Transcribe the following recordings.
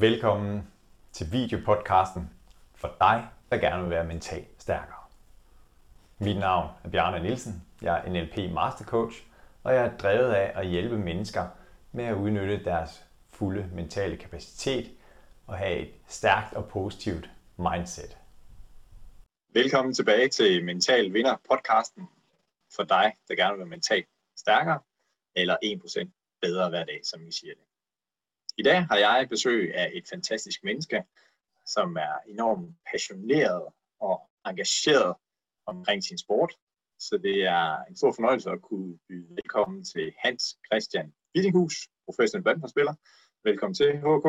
Velkommen til videopodcasten for dig, der gerne vil være mentalt stærkere. Mit navn er Bjarne Nielsen. Jeg er NLP Master Coach, og jeg er drevet af at hjælpe mennesker med at udnytte deres fulde mentale kapacitet og have et stærkt og positivt mindset. Velkommen tilbage til Mental Vinder podcasten for dig, der gerne vil være mentalt stærkere eller 1% bedre hver dag, som vi siger det. I dag har jeg besøg af et fantastisk menneske, som er enormt passioneret og engageret omkring sin sport. Så det er en stor fornøjelse at kunne byde velkommen til Hans Christian Wittinghus, professionel badmintonspiller. Velkommen til, HK.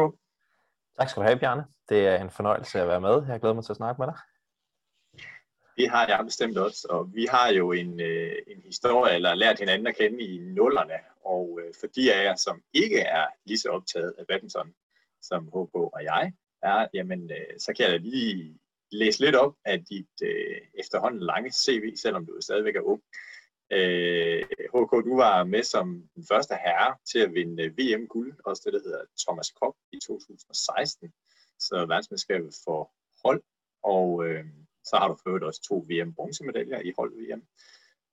Tak skal du have, Bjarne. Det er en fornøjelse at være med. Jeg glæder mig til at snakke med dig. Det har jeg bestemt også, og vi har jo en, øh, en historie, eller lært hinanden at kende i nullerne, og øh, for de af jer, som ikke er lige så optaget af badminton, som HK og jeg er, jamen, øh, så kan jeg lige læse lidt op af dit øh, efterhånden lange CV, selvom du stadigvæk er ung. Øh, HK, du var med som den første herre til at vinde VM-guld, også det, der hedder Thomas Kopp i 2016, så verdensmesterskabet for hold, og øh, så har du ført også to VM-bronzemedaljer i hold-VM,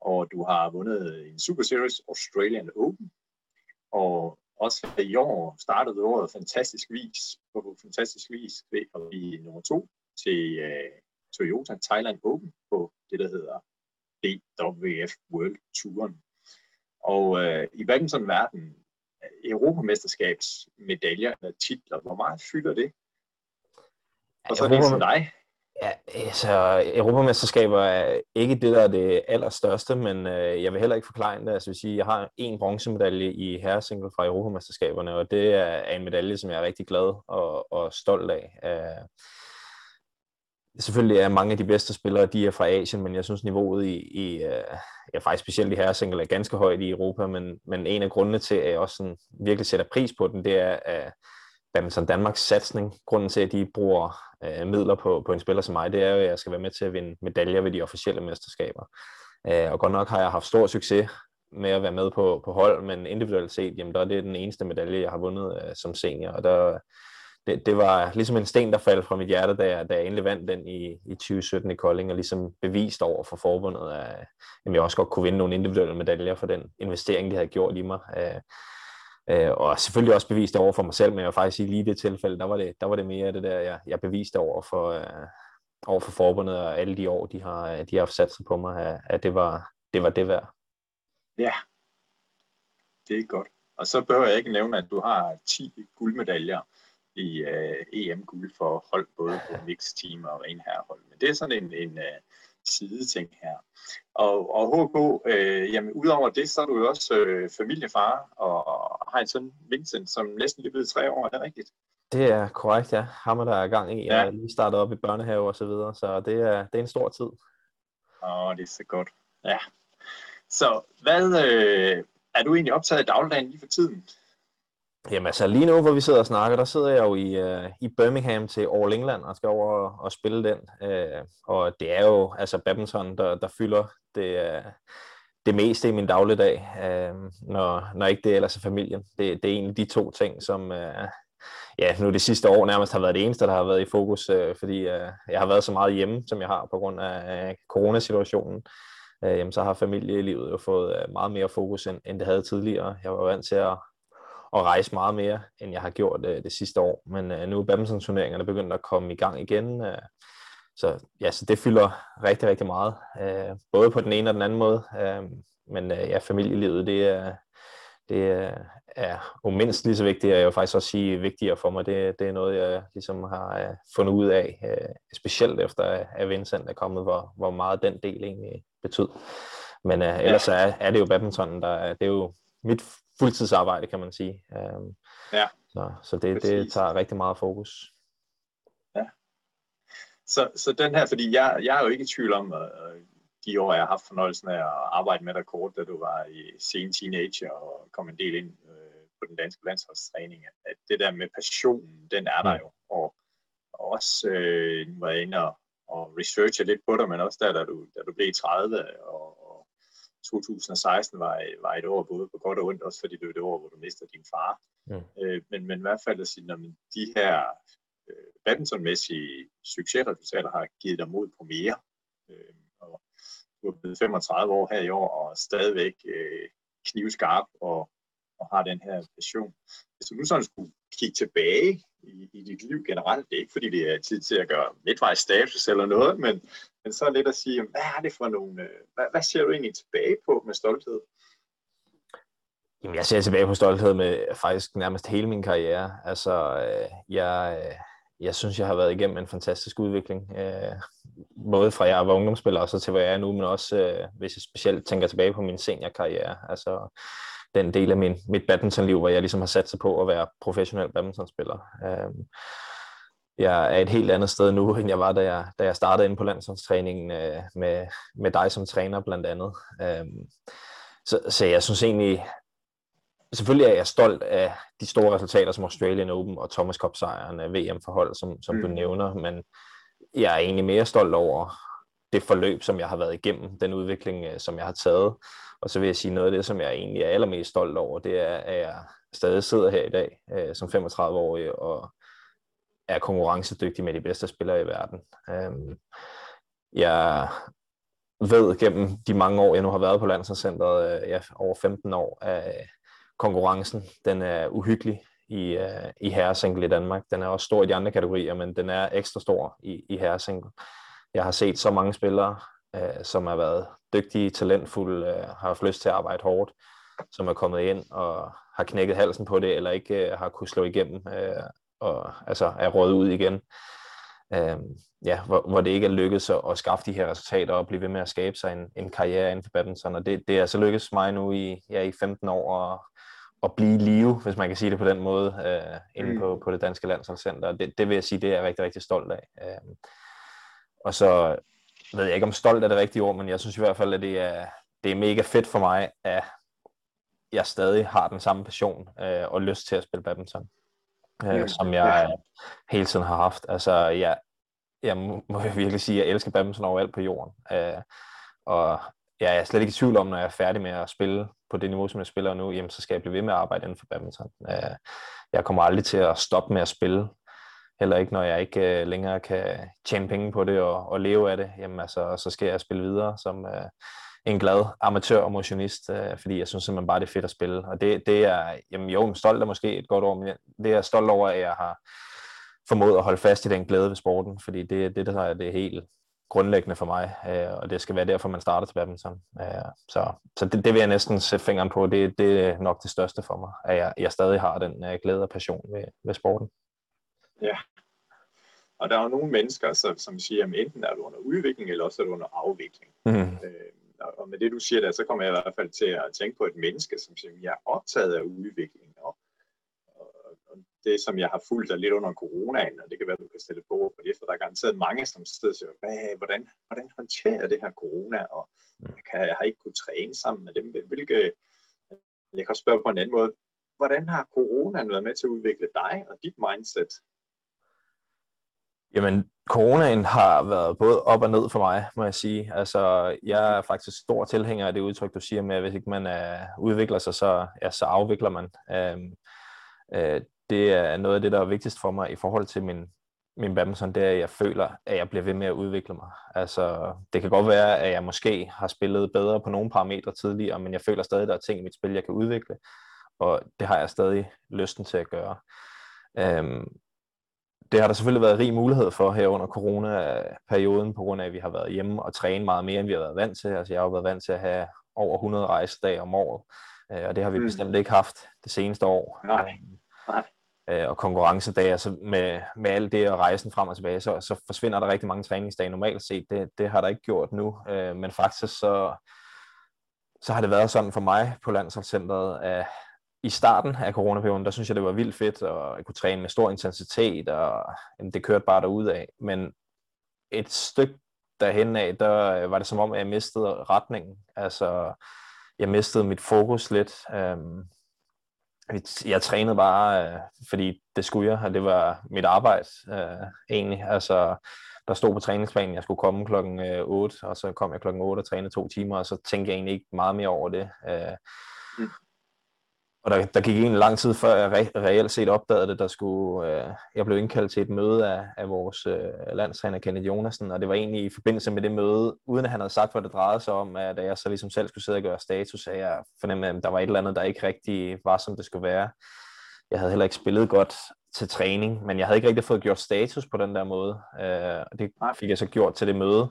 og du har vundet en Super Series Australian Open, og også i år startede året fantastisk vis, på fantastisk vis ved at blive nummer to til uh, Toyota Thailand Open på det, der hedder DWF World Touren. Og uh, i badmintonverdenen, Europamesterskabsmedaljer eller titler, hvor meget fylder det? Og så er det som dig. Ja, altså Europamesterskaber er ikke det, der er det allerstørste, men øh, jeg vil heller ikke forklare det. Altså, jeg vil sige, jeg har en bronzemedalje i herresingle fra Europamesterskaberne, og det er en medalje, som jeg er rigtig glad og, og stolt af. Øh, selvfølgelig er mange af de bedste spillere, de er fra Asien, men jeg synes niveauet i, i uh, ja, faktisk specielt i herresingle er ganske højt i Europa, men, men en af grundene til, at jeg også sådan virkelig sætter pris på den, det er at Badminton Danmarks satsning. Grunden til, at de bruger øh, midler på, på en spiller som mig, det er jo, at jeg skal være med til at vinde medaljer ved de officielle mesterskaber. Øh, og godt nok har jeg haft stor succes med at være med på, på hold, men individuelt set, jamen der er det den eneste medalje, jeg har vundet øh, som senior, og der det, det var ligesom en sten, der faldt fra mit hjerte, da jeg, da jeg endelig vandt den i, i 2017 i Kolding, og ligesom bevist over for forbundet, at at jeg også godt kunne vinde nogle individuelle medaljer for den investering, de havde gjort i mig. Øh, Øh, og selvfølgelig også bevist over for mig selv, men jeg vil faktisk sige lige i det tilfælde, der var det, der var det mere det der, jeg, jeg beviste over for, øh, over for forbundet og alle de år, de har, de har sat sig på mig, at, at det, var, det var det værd. Ja, det er godt. Og så behøver jeg ikke nævne, at du har 10 guldmedaljer i øh, uh, EM-guld for hold både på mixed team og ren herrehold. Men det er sådan en, en uh, sideting her. Og, og HK, øh, jamen udover det, så er du jo også øh, familiefar og har en søn, Vincent, som næsten lige blevet tre år, er det rigtigt? Det er korrekt, ja. Ham er der er gang i. Jeg er lige startet op i børnehave og så videre, så det er, det er en stor tid. Åh, det er så godt. Ja. Så hvad, øh, er du egentlig optaget i dagligdagen lige for tiden? Jamen altså lige nu, hvor vi sidder og snakker, der sidder jeg jo i, uh, i Birmingham til All England og skal over og, og spille den. Uh, og det er jo altså badminton, der, der fylder det, uh, det meste i min dagligdag, uh, når, når ikke det ellers er familien. Det, det er egentlig de to ting, som uh, ja, nu det sidste år nærmest har været det eneste, der har været i fokus, uh, fordi uh, jeg har været så meget hjemme, som jeg har på grund af uh, coronasituationen. Uh, jamen, så har familielivet jo fået meget mere fokus, end, end det havde tidligere. Jeg var vant til at at rejse meget mere, end jeg har gjort øh, det sidste år. Men øh, nu er badminton-turneringerne begyndt at komme i gang igen. Øh, så, ja, så det fylder rigtig, rigtig meget. Øh, både på den ene og den anden måde. Øh, men øh, ja, familielivet, det er, det er umindst lige så vigtigt, og jeg vil faktisk også sige vigtigere for mig. Det, det er noget, jeg ligesom har uh, fundet ud af, uh, specielt efter at Vincent er kommet, hvor, hvor meget den del egentlig betød. Men uh, ellers er, er det jo badminton, der, det er jo mit fuldtidsarbejde, kan man sige. Um, ja. Så, så det, det tager rigtig meget fokus. Ja. Så, så den her, fordi jeg, jeg er jo ikke i tvivl om, uh, de år, jeg har haft fornøjelsen af at arbejde med dig kort, da du var i sen teenager og kom en del ind uh, på den danske landsholdstræning, at det der med passionen, den er der mm. jo. Og, og også øh, nu var jeg inde og, og researche lidt på dig, men også der, da du, da du blev 30 og, 2016 var, var et år både på godt og ondt, også fordi det var et år, hvor du mister din far. Mm. Øh, men, men i hvert fald at sige, man, de her øh, badmintonmæssige succesresultater har givet dig mod på mere. Øh, og du er blevet 35 år her i år, og stadigvæk øh, knivskarp og, og har den her passion. Hvis du nu sådan skulle kigge tilbage i, i dit liv generelt, det er ikke fordi det er tid til at gøre midtvejs status eller noget, men, men så lidt at sige, hvad er det for nogle, øh, hvad, hvad ser du egentlig tilbage på med stolthed? Jamen, jeg ser tilbage på stolthed med faktisk nærmest hele min karriere. Altså, øh, jeg, øh, jeg synes, jeg har været igennem en fantastisk udvikling. Både fra jeg var ungdomsspiller og så til hvor jeg er nu, men også hvis jeg specielt tænker tilbage på min seniorkarriere. Altså den del af min, mit badmintonliv, hvor jeg ligesom har sat sig på at være professionel badmintonspiller. Øh, jeg er et helt andet sted nu, end jeg var, da jeg, da jeg startede ind på landsholdstræningen øh, med, med dig som træner blandt andet. Øh, så, så jeg synes egentlig, selvfølgelig er jeg stolt af de store resultater som Australian Open og Thomas Cup sejren af VM forhold, som, som mm. du nævner, men jeg er egentlig mere stolt over det forløb, som jeg har været igennem, den udvikling, øh, som jeg har taget. Og så vil jeg sige noget af det, som jeg egentlig er allermest stolt over, det er, at jeg stadig sidder her i dag øh, som 35-årig og er konkurrencedygtig med de bedste spillere i verden. Øhm, jeg ved gennem de mange år, jeg nu har været på landsholdscenteret, øh, ja, over 15 år, at øh, konkurrencen den er uhyggelig i, øh, i herresingle i Danmark. Den er også stor i de andre kategorier, men den er ekstra stor i, i herresingle. Jeg har set så mange spillere, øh, som har været dygtige, talentfulde, øh, har haft lyst til at arbejde hårdt, som er kommet ind og har knækket halsen på det, eller ikke øh, har kunnet slå igennem, øh, og altså er rådet ud igen. Uh, ja, hvor, hvor det ikke er lykkedes at, at skaffe de her resultater og blive ved med at skabe sig en, en karriere inden for badminton. Og det, det er så lykkedes mig nu i, ja, i 15 år at, at blive i live, hvis man kan sige det på den måde, øh, inde mm. på, på det danske landsholdscenter. Det, det vil jeg sige, det er jeg rigtig, rigtig stolt af. Øh, og så ved jeg ikke, om stolt er det rigtige ord, men jeg synes i hvert fald, at det er, det er mega fedt for mig, at jeg stadig har den samme passion øh, og lyst til at spille badminton, øh, som jeg ja. hele tiden har haft. Altså, jeg, jeg må virkelig sige, at jeg elsker badminton overalt på jorden. Øh, og jeg er slet ikke i tvivl om, når jeg er færdig med at spille på det niveau, som jeg spiller nu, jamen, så skal jeg blive ved med at arbejde inden for badminton. Øh, jeg kommer aldrig til at stoppe med at spille. Heller ikke, når jeg ikke øh, længere kan tjene penge på det og, og leve af det, jamen, altså, så skal jeg spille videre som øh, en glad amatør og motionist, øh, fordi jeg synes simpelthen bare, det er fedt at spille. Og det, det er, jamen jo, stolt er måske et godt ord, men det er jeg stolt over, at jeg har formået at holde fast i den glæde ved sporten, fordi det, det der er det helt grundlæggende for mig, øh, og det skal være derfor, man starter til badminton. Øh, så så det, det vil jeg næsten sætte fingeren på. Det, det er nok det største for mig, at jeg, jeg stadig har den øh, glæde og passion ved, ved sporten. Ja, og der er jo nogle mennesker, som, som siger, at enten er du under udvikling, eller også er du under afvikling. Mm. Øh, og med det, du siger der, så kommer jeg i hvert fald til at tænke på et menneske, som jeg er optaget af udvikling, og det, som jeg har fulgt dig lidt under coronaen, og det kan være, du kan stille på for det, for der er garanteret mange, som sidder og siger, hvordan, hvordan håndterer det her corona, og mm. jeg, kan, jeg har ikke kunnet træne sammen med dem. Hvilke, jeg kan spørge på en anden måde, hvordan har corona været med til at udvikle dig og dit mindset? Jamen, coronaen har været både op og ned for mig, må jeg sige. Altså, jeg er faktisk stor tilhænger af det udtryk, du siger med, at hvis ikke man uh, udvikler sig, så, ja, så afvikler man. Um, uh, det er noget af det, der er vigtigst for mig i forhold til min, min badminton, det er, at jeg føler, at jeg bliver ved med at udvikle mig. Altså, det kan godt være, at jeg måske har spillet bedre på nogle parametre tidligere, men jeg føler stadig, at der er ting i mit spil, jeg kan udvikle, og det har jeg stadig lysten til at gøre. Øhm, det har der selvfølgelig været rig mulighed for her under corona-perioden, på grund af, at vi har været hjemme og træne meget mere, end vi har været vant til. Altså, jeg har været vant til at have over 100 rejsedage om året, øh, og det har vi mm. bestemt ikke haft det seneste år. Nej. Nej øh, og konkurrencedage, altså med, med alt det og rejsen frem og tilbage, så, så forsvinder der rigtig mange træningsdage normalt set. Det, det har der ikke gjort nu, øh, men faktisk så, så har det været sådan for mig på landsholdscenteret, at i starten af coronaperioden, der synes jeg, det var vildt fedt, og jeg kunne træne med stor intensitet, og jamen, det kørte bare derud af. Men et stykke derhen af, der øh, var det som om, at jeg mistede retningen. Altså, jeg mistede mit fokus lidt. Øhm, jeg trænede bare, øh, fordi det skulle jeg, og det var mit arbejde øh, egentlig. Altså, der stod på træningsplanen, jeg skulle komme klokken øh, 8, og så kom jeg klokken 8 og trænede to timer, og så tænkte jeg egentlig ikke meget mere over det. Øh, mm. Og der, der gik en lang tid før jeg re- reelt set opdagede det, der skulle, øh, jeg blev indkaldt til et møde af, af vores øh, landstræner Kenneth Jonasen, og det var egentlig i forbindelse med det møde, uden at han havde sagt, hvad det drejede sig om, at jeg så ligesom selv skulle sidde og gøre status, at jeg fornemmede, at der var et eller andet, der ikke rigtig var, som det skulle være. Jeg havde heller ikke spillet godt til træning, men jeg havde ikke rigtig fået gjort status på den der måde, øh, og det fik jeg så gjort til det møde.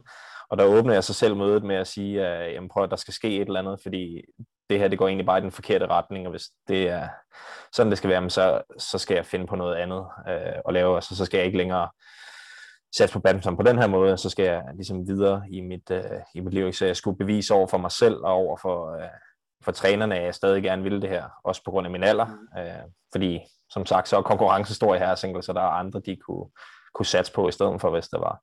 Og der åbnede jeg så selv mødet med at sige, at jamen, prøv, at der skal ske et eller andet, fordi det her det går egentlig bare i den forkerte retning, og hvis det er sådan, det skal være, så, så skal jeg finde på noget andet øh, at lave, altså så skal jeg ikke længere sætte på badminton på den her måde, så skal jeg ligesom videre i mit, øh, i mit liv, så jeg skulle bevise over for mig selv og over for, øh, for trænerne, at jeg stadig gerne ville det her, også på grund af min alder, mm. øh, fordi som sagt, så er konkurrence stor i her single, så der er andre, de kunne, kunne satse på i stedet for, hvis der var.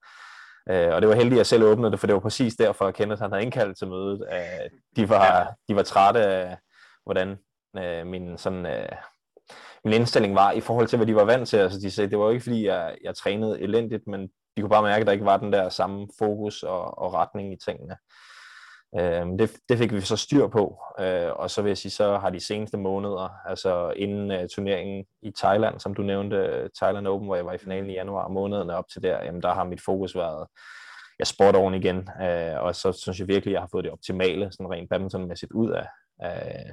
Øh, og det var heldigt, at jeg selv åbnede det, for det var præcis derfor, at Kenneth han havde indkaldt til mødet. Øh, de, var, de var trætte af, hvordan øh, min, sådan, øh, min indstilling var i forhold til, hvad de var vant til. Altså, de sagde, det var jo ikke, fordi jeg, jeg trænede elendigt, men de kunne bare mærke, at der ikke var den der samme fokus og, og retning i tingene. Øh, det, det fik vi så styr på, øh, og så vil jeg sige, så har de seneste måneder, altså inden øh, turneringen i Thailand, som du nævnte, øh, Thailand Open, hvor jeg var i finalen i januar, månederne op til der, jamen der har mit fokus været, jeg sport oven igen, øh, og så synes jeg virkelig, jeg har fået det optimale, sådan rent badmintonmæssigt ud af, af,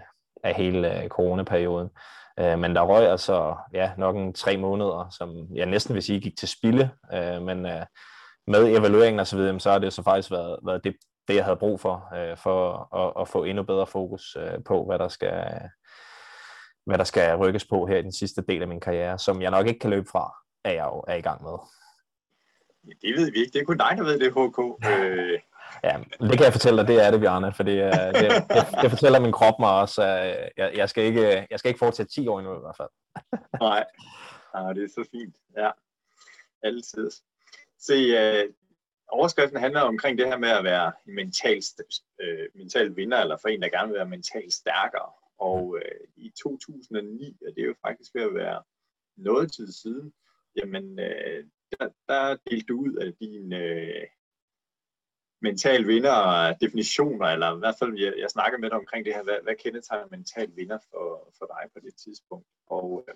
af hele øh, coronaperioden. Øh, men der røg altså ja, nok en tre måneder, som jeg næsten vil sige gik til spilde, øh, men øh, med evalueringen og så videre, så har det så faktisk været, været det det, jeg havde brug for, øh, for at, at få endnu bedre fokus øh, på, hvad der skal hvad der skal rykkes på her i den sidste del af min karriere, som jeg nok ikke kan løbe fra, er jeg jo er i gang med. Ja, det ved vi ikke. Det er kun dig, der ved det, HK. Øh. Ja, det kan jeg fortælle dig, det er det, Bjarne, for det, det, det, det fortæller min krop mig også, at jeg, jeg, skal ikke, jeg skal ikke fortsætte 10 år endnu i hvert fald. Nej, ja, det er så fint. Ja, altid. Se, overskriften handler omkring det her med at være en mental, øh, mental vinder, eller for en, der gerne vil være mentalt stærkere. Og øh, i 2009, og det er jo faktisk ved at være noget tid siden, jamen øh, der, der delte du ud af din øh, mental vinder definitioner, eller i hvert fald, jeg, jeg snakker med dig omkring det her, hvad, hvad kendetegner mental vinder for, for dig på det tidspunkt. Og øh,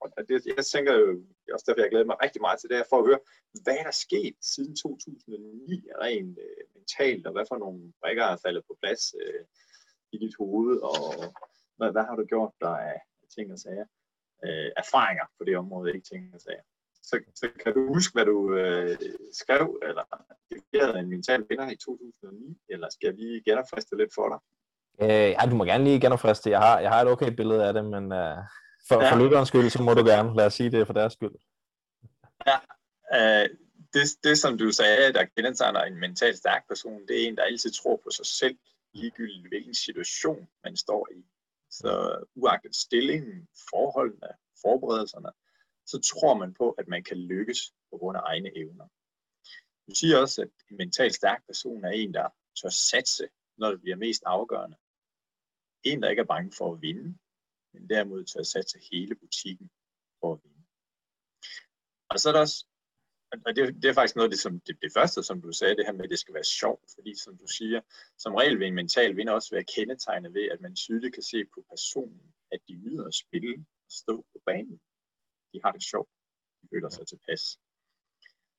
og det, jeg tænker jo, det er også derfor, jeg glæder mig rigtig meget til det her, for at høre, hvad er der sket siden 2009 rent øh, mentalt, og hvad for nogle brækker er faldet på plads øh, i dit hoved, og hvad, hvad har du gjort der af ting og sager? Øh, erfaringer på det område, ikke ting og sager. Så, så kan du huske, hvad du øh, skrev, eller definerede en mental vinder i 2009, eller skal jeg lige genopfriste lidt for dig? Øh, ja, du må gerne lige genopfriste. Jeg har, jeg har et okay billede af det, men øh, for, ja. for lytterens skyld, så må du gerne. Lad os sige det for deres skyld. Ja, øh, det, det som du sagde, der kendetegner en mentalt stærk person, det er en, der altid tror på sig selv, ligegyldigt hvilken situation man står i. Så uagtet stillingen, forholdene, forberedelserne, så tror man på, at man kan lykkes på grund af egne evner. Du siger også, at en mentalt stærk person er en, der tør satse, når det bliver mest afgørende. En, der ikke er bange for at vinde, men derimod til at satse hele butikken for at vinde. Og så er der også, og det, det er faktisk noget af det, som, det, det første, som du sagde, det her med, at det skal være sjovt, fordi som du siger, som regel vil en mental vinder også være kendetegnet ved, at man tydeligt kan se på personen, at de nyder at spille og stå på banen. De har det sjovt. De føler sig tilpas.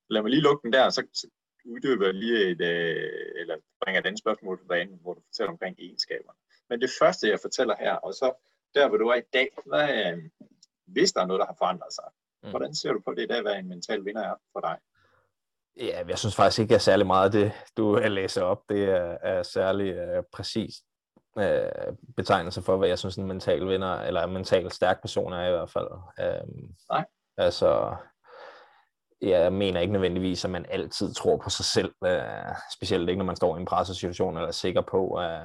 Lad mig lige lukke den der, så, så uddyber lige et, øh, eller bringer et andet spørgsmål på banen, hvor du fortæller omkring egenskaberne. Men det første, jeg fortæller her, og så der hvor du er i dag, hvad, øh, hvis der er noget, der har forandret sig, mm. hvordan ser du på det i dag, hvad en mental vinder er for dig? Ja, jeg synes faktisk ikke, at særlig meget af det, du læser op, det er, er særlig uh, præcis uh, betegnelse for, hvad jeg synes en mental vinder, eller en mental stærk person er i hvert fald. Um, Nej. Altså, jeg mener ikke nødvendigvis, at man altid tror på sig selv, uh, specielt ikke når man står i en pressesituation, eller er sikker på, at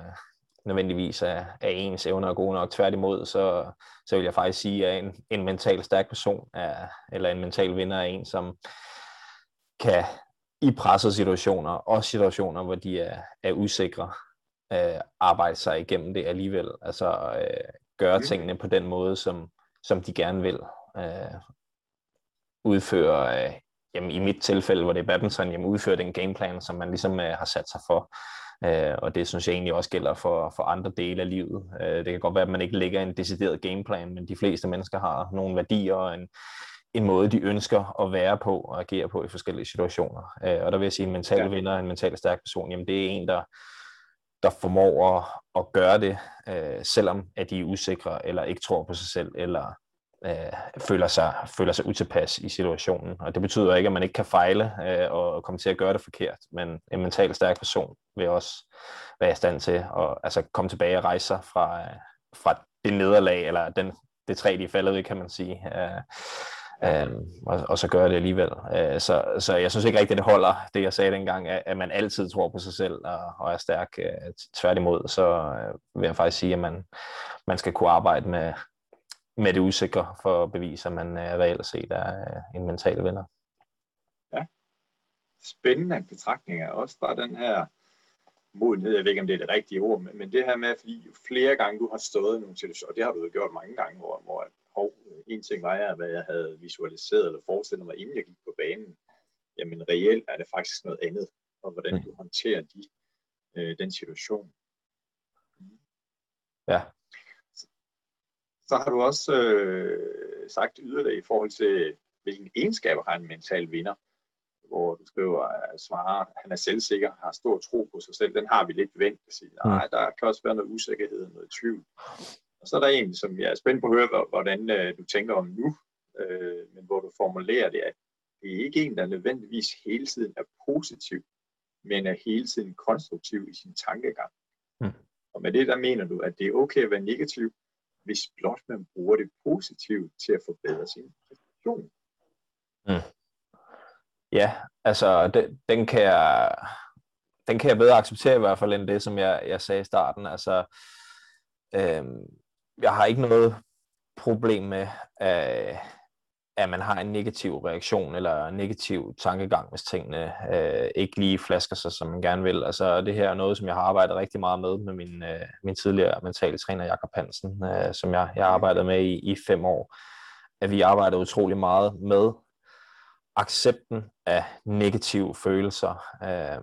nødvendigvis er, er ens evner gode nok. Tværtimod, så, så vil jeg faktisk sige, at en, en mental stærk person, er, eller en mental vinder, er en, som kan i pressede situationer, og situationer, hvor de er, er usikre, øh, arbejde sig igennem det alligevel. Altså øh, gøre tingene på den måde, som, som de gerne vil. Øh, udføre øh, jamen, i mit tilfælde, hvor det er badminton, jamen, udfører den gameplan, som man ligesom øh, har sat sig for. Øh, og det synes jeg egentlig også gælder for, for andre dele af livet. Øh, det kan godt være, at man ikke lægger en decideret gameplan, men de fleste mennesker har nogle værdier og en, en måde, de ønsker at være på og agere på i forskellige situationer. Øh, og der vil jeg sige, at en mental ja. vinder, en mentalt stærk person, jamen det er en, der, der formår at, at gøre det, øh, selvom at de er usikre, eller ikke tror på sig selv, eller øh, føler, sig, føler sig utilpas i situationen. Og det betyder ikke, at man ikke kan fejle øh, og komme til at gøre det forkert, men en mentalt stærk person vil også være i stand til at altså, komme tilbage og rejse sig fra, øh, fra det nederlag, eller den, det træ, de er faldet ved, kan man sige. Øh, øh, og, og så gør det alligevel. Øh, så, så jeg synes ikke rigtigt, det holder, det jeg sagde dengang, at, at man altid tror på sig selv og, og er stærk. Øh, tværtimod, så øh, vil jeg faktisk sige, at man, man skal kunne arbejde med, med det usikre for at bevise, at man øh, reelt set er øh, en mental vinder. Ja, spændende betragtninger. Også bare den her modenhed, jeg ved ikke, om det er det rigtige ord, men, men det her med, fordi flere gange du har stået i nogle situationer, det har du jo gjort mange gange, hvor, hvor hov, en ting var jeg, hvad jeg havde visualiseret eller forestillet mig, inden jeg gik på banen. Jamen reelt er det faktisk noget andet, og hvordan mm. du håndterer de, øh, den situation. Ja, så har du også øh, sagt yderligere i forhold til, hvilke egenskaber har en mental vinder, hvor du skriver, at svare, han er selvsikker, har stor tro på sig selv. Den har vi lidt vendt at sige, mm. nej, der kan også være noget usikkerhed, noget tvivl. Og så er der en, som jeg er spændt på at høre, hvordan øh, du tænker om nu, øh, men hvor du formulerer det, at det er ikke en, der nødvendigvis hele tiden er positiv, men er hele tiden konstruktiv i sin tankegang. Mm. Og med det, der mener du, at det er okay at være negativ, hvis blot man bruger det positivt til at forbedre sin præstation. Mm. Ja, altså den, den kan jeg den kan jeg bedre acceptere i hvert fald end det, som jeg, jeg sagde i starten. Altså, øhm, jeg har ikke noget problem med, øh, at man har en negativ reaktion eller en negativ tankegang, hvis tingene øh, ikke lige flasker sig, som man gerne vil. Altså det her er noget, som jeg har arbejdet rigtig meget med med min, øh, min tidligere mentale træner, Jakob Hansen, øh, som jeg, jeg har arbejdet med i, i fem år. At vi arbejder utrolig meget med accepten af negative følelser. Øh,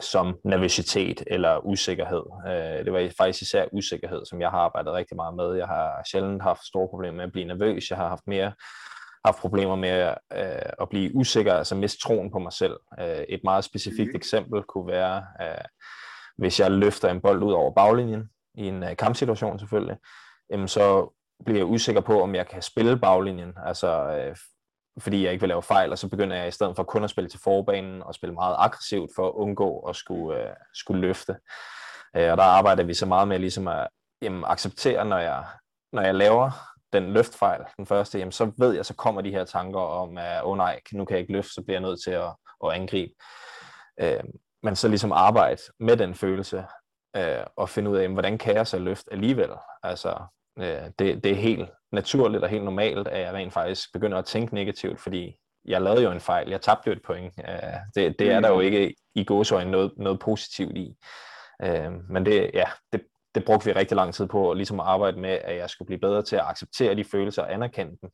som nervøsitet eller usikkerhed. Øh, det var faktisk især usikkerhed, som jeg har arbejdet rigtig meget med. Jeg har sjældent haft store problemer med at blive nervøs. Jeg har haft mere haft problemer med øh, at blive usikker, altså miste troen på mig selv. Øh, et meget specifikt mm. eksempel kunne være, øh, hvis jeg løfter en bold ud over baglinjen, i en øh, kampsituation selvfølgelig, øh, så bliver jeg usikker på, om jeg kan spille baglinjen. Altså øh, fordi jeg ikke vil lave fejl, og så begynder jeg i stedet for kun at spille til forbanen og spille meget aggressivt for at undgå at skulle, øh, skulle løfte. Øh, og der arbejder vi så meget med ligesom at jamen, acceptere, når jeg, når jeg laver den løftfejl, den første, jamen, så ved jeg, så kommer de her tanker om, at oh, nej, nu kan jeg ikke løfte, så bliver jeg nødt til at, at angribe. Øh, men så ligesom arbejde med den følelse, øh, og finde ud af, jamen, hvordan kan jeg så løfte alligevel? Altså, øh, det, det er helt naturligt og helt normalt, at jeg rent faktisk begynder at tænke negativt, fordi jeg lavede jo en fejl, jeg tabte jo et point. Uh, det, det er der jo mm. ikke i gåsøjne noget, noget positivt i. Uh, men det, ja, det, det brugte vi rigtig lang tid på, ligesom at arbejde med, at jeg skulle blive bedre til at acceptere de følelser og anerkende dem,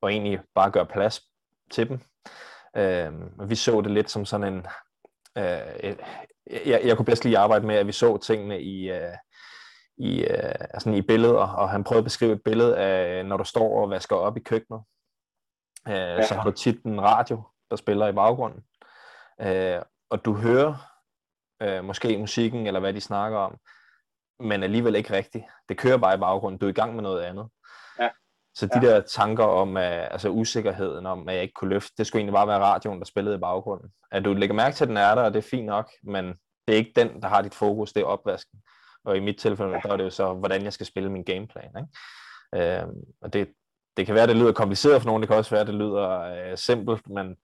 og egentlig bare gøre plads til dem. Uh, vi så det lidt som sådan en... Jeg, jeg kunne bedst lige arbejde med, at vi så tingene i, i, øh, altså i billeder, og han prøvede at beskrive et billede af, når du står og vasker op i køkkenet, øh, ja. så har du tit en radio, der spiller i baggrunden, øh, og du hører øh, måske musikken, eller hvad de snakker om, men alligevel ikke rigtigt. Det kører bare i baggrunden, du er i gang med noget andet. Ja. Så de ja. der tanker om, uh, altså usikkerheden om, at jeg ikke kunne løfte, det skulle egentlig bare være radioen, der spillede i baggrunden. At du lægger mærke til, at den er der, og det er fint nok, men det er ikke den, der har dit fokus, det er opvasken. Og i mit tilfælde, der er det jo så, hvordan jeg skal spille min gameplan. Ikke? Øh, og det, det kan være, det lyder kompliceret for nogen, det kan også være, det lyder øh, simpelt, men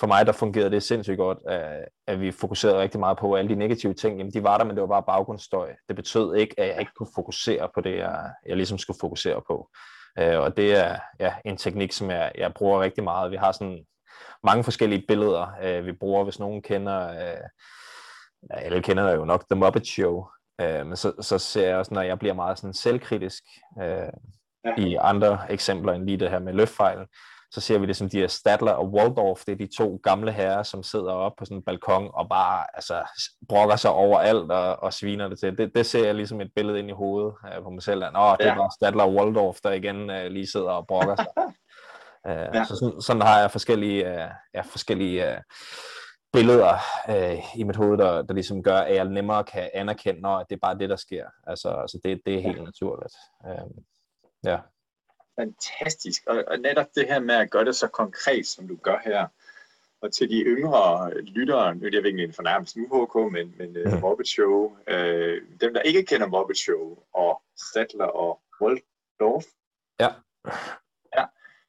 for mig, der fungerede det sindssygt godt, at, at vi fokuserede rigtig meget på alle de negative ting. Jamen, de var der, men det var bare baggrundsstøj. Det betød ikke, at jeg ikke kunne fokusere på det, jeg, jeg ligesom skulle fokusere på. Øh, og det er ja, en teknik, som jeg, jeg bruger rigtig meget. Vi har sådan mange forskellige billeder, øh, vi bruger, hvis nogen kender... Øh, alle kender jo nok The Muppet Show, Øh, men så, så ser jeg også, når jeg bliver meget sådan selvkritisk øh, ja. i andre eksempler end lige det her med løftfejl, så ser vi det som de her Stadler og Waldorf, det er de to gamle herrer, som sidder oppe på sådan en balkon og bare altså, brokker sig over alt og, og sviner det til. Det, det ser jeg ligesom et billede ind i hovedet uh, på mig selv. Nå, det ja. er bare Stadler og Waldorf, der igen uh, lige sidder og brokker sig. uh, ja. Så sådan, sådan har jeg forskellige, uh, ja, forskellige uh, billeder uh, i mit hoved, der, der ligesom gør, at jeg nemmere kan anerkende, at det er bare det, der sker. Altså, altså det, det er helt ja. naturligt. Uh, ja fantastisk. Og, og netop det her med at gøre det så konkret, som du gør her, og til de yngre lyttere, nu er det ikke en fornærmelse nu, HK, men, men uh, Muppet Show, uh, dem der ikke kender Muppet Show, og Statler og Waldorf, ja.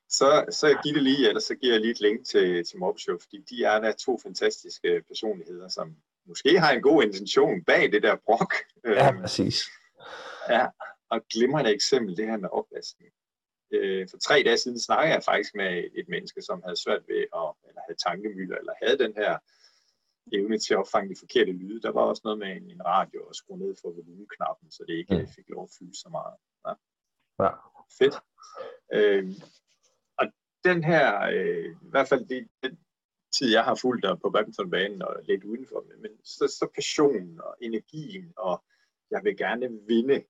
Så, så giv det lige, eller så giver jeg lige et link til, til Muppet Show, fordi de er der to fantastiske personligheder, som måske har en god intention bag det der brok. Ja, præcis. Ja, og glimrende eksempel, det her med opvaskning øh, for tre dage siden snakkede jeg faktisk med et menneske, som havde svært ved at, eller havde tankemøller, eller havde den her evne til at opfange de forkerte lyde. Der var også noget med en, en radio og skrue ned for volumenknappen, så det ikke mm. fik lov at fylde så meget. Ja. ja. Fedt. Øh, den her, øh, i hvert fald det, den tid, jeg har fulgt dig på badmintonbanen og lidt udenfor, men så, så passionen og energien, og jeg vil gerne vinde,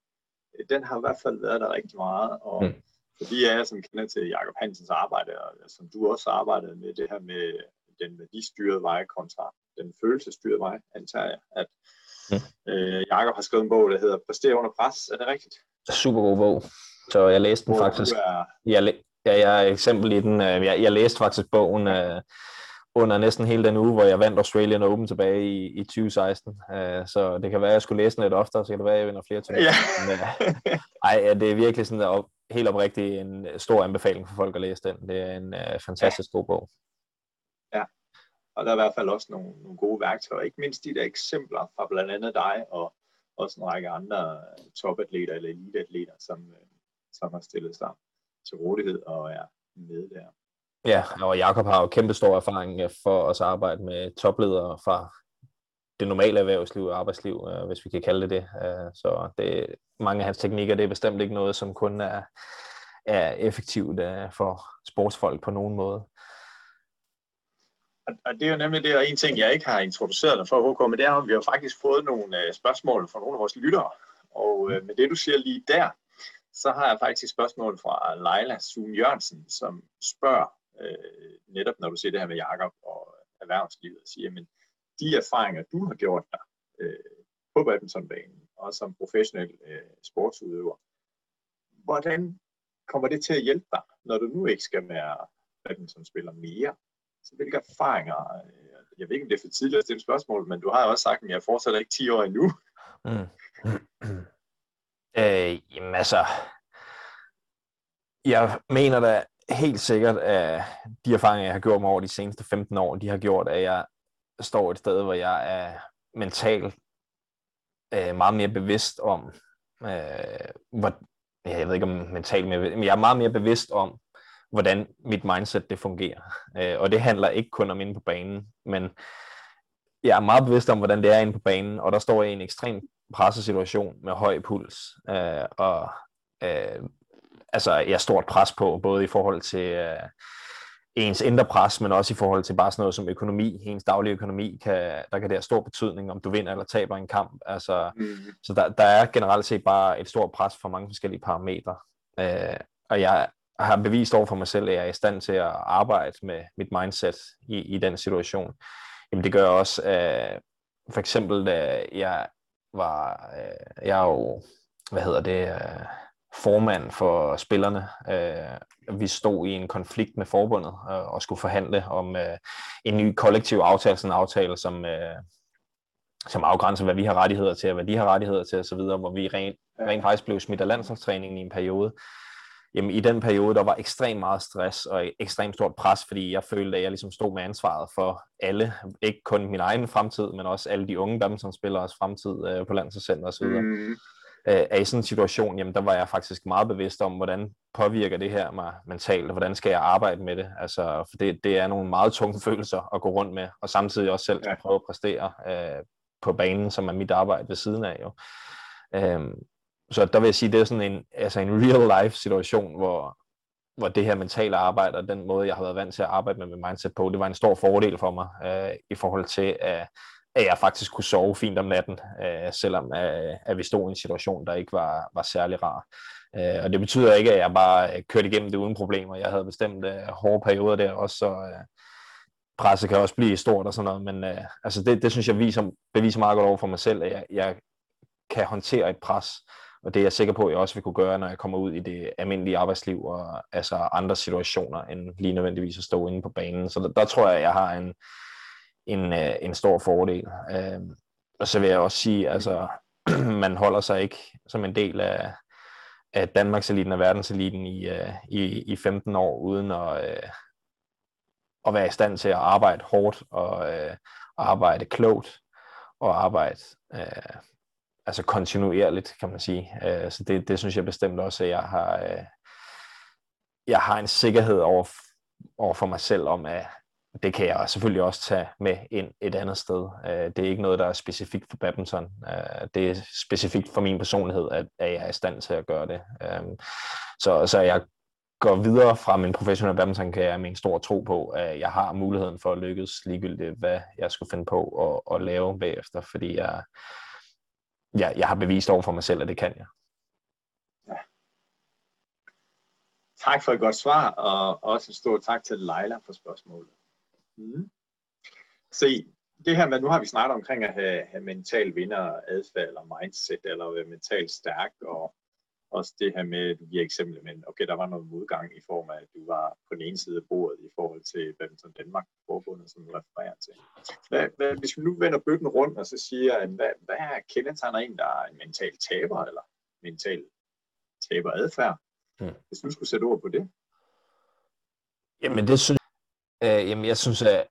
den har i hvert fald været der rigtig meget, og mm for de af jer, som kender til Jakob Hansens arbejde, og som du også arbejdede med, det her med den værdistyrede vej kontra den følelsesstyrede vej, antager jeg, at mm. øh, Jakob har skrevet en bog, der hedder Præster under pres. Er det rigtigt? Super god bog. Så jeg læste den faktisk. Er... Jeg, ja, jeg er eksempel i den. Øh, jeg, jeg læste faktisk bogen uh, under næsten hele den uge, hvor jeg vandt Australian Open tilbage i, i 2016. Uh, så det kan være, at jeg skulle læse den lidt oftere, så kan det være, at jeg vinder flere til. Ja. Men, uh, ej, det er virkelig sådan, at helt oprigtigt en stor anbefaling for folk at læse den. Det er en uh, fantastisk ja. god bog. Ja, og der er i hvert fald også nogle, nogle gode værktøjer. Ikke mindst de der eksempler fra blandt andet dig og også en række andre topatleter eller eliteatleter, som, øh, som har stillet sig til rådighed og er med der. Ja, og Jakob har jo kæmpe stor erfaring øh, for at arbejde med topledere fra det normale erhvervsliv og arbejdsliv, øh, hvis vi kan kalde det det. Øh, så det, mange af hans teknikker, det er bestemt ikke noget, som kun er, er effektivt for sportsfolk på nogen måde. Og det er jo nemlig det, og en ting, jeg ikke har introduceret dig for, HK, men det er, at vi har faktisk fået nogle spørgsmål fra nogle af vores lyttere. Og med det, du siger lige der, så har jeg faktisk et spørgsmål fra Leila Sune Jørgensen, som spørger, øh, netop når du siger det her med Jakob og erhvervslivet, og siger, men de erfaringer, du har gjort dig øh, på badmintonbanen og som professionel øh, sportsudøver, hvordan kommer det til at hjælpe dig, når du nu ikke skal være badmintonspiller mere? Så hvilke erfaringer, øh, jeg ved ikke, om det er for tidligt at stille spørgsmål, men du har jo også sagt, at jeg fortsætter ikke 10 år endnu. Mm. øh, jamen altså, jeg mener da helt sikkert, at de erfaringer, jeg har gjort mig over de seneste 15 år, de har gjort, at jeg står et sted, hvor jeg er mentalt øh, meget mere bevidst om, øh, hvor, jeg ved ikke om mentalt mere, men jeg er meget mere bevidst om, hvordan mit mindset det fungerer. Øh, og det handler ikke kun om inde på banen, men jeg er meget bevidst om, hvordan det er inde på banen, og der står jeg i en ekstremt presset situation med høj puls, øh, og øh, altså jeg er stort pres på, både i forhold til øh, ens indre pres, men også i forhold til bare sådan noget som økonomi, ens daglige økonomi, kan, der kan det have stor betydning, om du vinder eller taber en kamp. Altså, mm. Så der, der er generelt set bare et stort pres for mange forskellige parametre. Øh, og jeg har bevist over for mig selv, at jeg er i stand til at arbejde med mit mindset i, i den situation. Jamen det gør også, øh, for eksempel da jeg var, øh, jeg er jo, hvad hedder det, øh, formand for spillerne. Øh, vi stod i en konflikt med forbundet øh, og skulle forhandle om øh, en ny kollektiv aftale, sådan en aftale, som, øh, som afgrænser, hvad vi har rettigheder til, og hvad de har rettigheder til osv., hvor vi rent, rent faktisk blev smidt af landsholdstræningen i en periode. Jamen, i den periode, der var ekstremt meget stress og ekstremt stort pres, fordi jeg følte, at jeg ligesom stod med ansvaret for alle, ikke kun min egen fremtid, men også alle de unge badmintonspilleres fremtid øh, på landsholdscenter osv. Mm øh, er i sådan en situation, jamen der var jeg faktisk meget bevidst om, hvordan påvirker det her mig mentalt, og hvordan skal jeg arbejde med det. Altså, for det, det er nogle meget tunge følelser at gå rundt med, og samtidig også selv ja. prøve at præstere øh, på banen, som er mit arbejde ved siden af. Jo. Øhm, så der vil jeg sige, det er sådan en, altså en real life situation, hvor hvor det her mentale arbejde og den måde, jeg har været vant til at arbejde med mit mindset på, det var en stor fordel for mig øh, i forhold til, at, at jeg faktisk kunne sove fint om natten, øh, selvom at, at vi stod i en situation, der ikke var, var særlig rar. Øh, og det betyder ikke, at jeg bare øh, kørte igennem det uden problemer. Jeg havde bestemt øh, hårde perioder der også, så øh, presset kan også blive stort og sådan noget, men øh, altså det, det synes jeg viser, beviser meget godt over for mig selv, at jeg, jeg kan håndtere et pres, og det er jeg sikker på, at jeg også vil kunne gøre, når jeg kommer ud i det almindelige arbejdsliv og altså andre situationer, end lige nødvendigvis at stå inde på banen. Så der, der tror jeg, at jeg har en, en, øh, en stor fordel. Øh, og så vil jeg også sige, altså man holder sig ikke som en del af, af Danmarks eliten og verdenseliten i, uh, i, i 15 år, uden at, uh, at være i stand til at arbejde hårdt og uh, arbejde klogt og arbejde uh, altså kontinuerligt, kan man sige. Øh, så det, det synes jeg bestemt også, at jeg har, øh, jeg har en sikkerhed over, over for mig selv om, at det kan jeg selvfølgelig også tage med ind et andet sted. Øh, det er ikke noget, der er specifikt for badminton. Øh, det er specifikt for min personlighed, at, jeg er i stand til at gøre det. Øh, så, så jeg går videre fra min professionelle badminton, kan jeg med en stor tro på, at jeg har muligheden for at lykkes ligegyldigt, hvad jeg skulle finde på at, at lave bagefter, fordi jeg, jeg, jeg har bevist over for mig selv, at det kan jeg. Ja. Tak for et godt svar, og også en stor tak til Leila for spørgsmålet. Mm. Se, det her med, nu har vi snakket omkring at have, have mental vinder adfærd, eller mindset, eller være mentalt stærk, og også det her med, du giver eksempler, men okay, der var noget modgang i form af, at du var på den ene side af bordet i forhold til Badminton Danmark forbundet, som du refererer til. Hvad, hvad, hvis vi nu vender bøtten rundt og så siger, at hvad, hvad kendetegner en, der er en mental taber, eller mental taber adfærd? Hmm. Hvis du skulle sætte ord på det? Jamen det synes Øh, jamen, jeg synes, at, at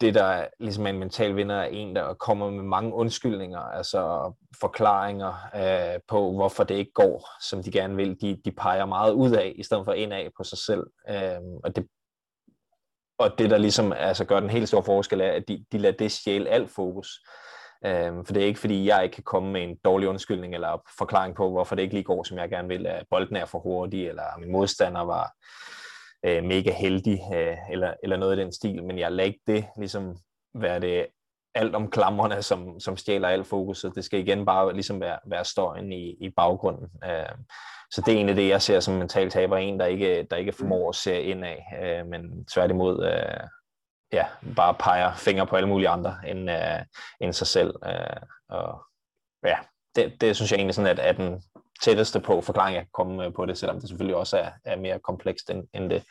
det, der ligesom er en mental vinder, er en, der kommer med mange undskyldninger, altså forklaringer øh, på, hvorfor det ikke går, som de gerne vil. De, de peger meget ud af, i stedet for indad på sig selv. Øh, og, det, og det, der ligesom altså, gør den helt store forskel, er, at de, de lader det stjæle alt fokus. Øh, for det er ikke, fordi jeg ikke kan komme med en dårlig undskyldning eller forklaring på, hvorfor det ikke lige går, som jeg gerne vil, at bolden er for hurtig, eller min modstander var øh, mega heldig, øh, eller, eller noget i den stil, men jeg lader ikke det ligesom være det alt om klammerne, som, som stjæler alt fokuset. Det skal igen bare ligesom være, være støjen i, i baggrunden. Øh, så det er egentlig det, jeg ser som mental taber, en, der ikke, der ikke formår at se ind af, øh, men tværtimod øh, ja, bare peger fingre på alle mulige andre end, øh, end sig selv. Øh, og ja, det, det synes jeg egentlig sådan, at, at den tætteste på forklaring, jeg kan komme på det, selvom det selvfølgelig også er, er mere komplekst end, end det.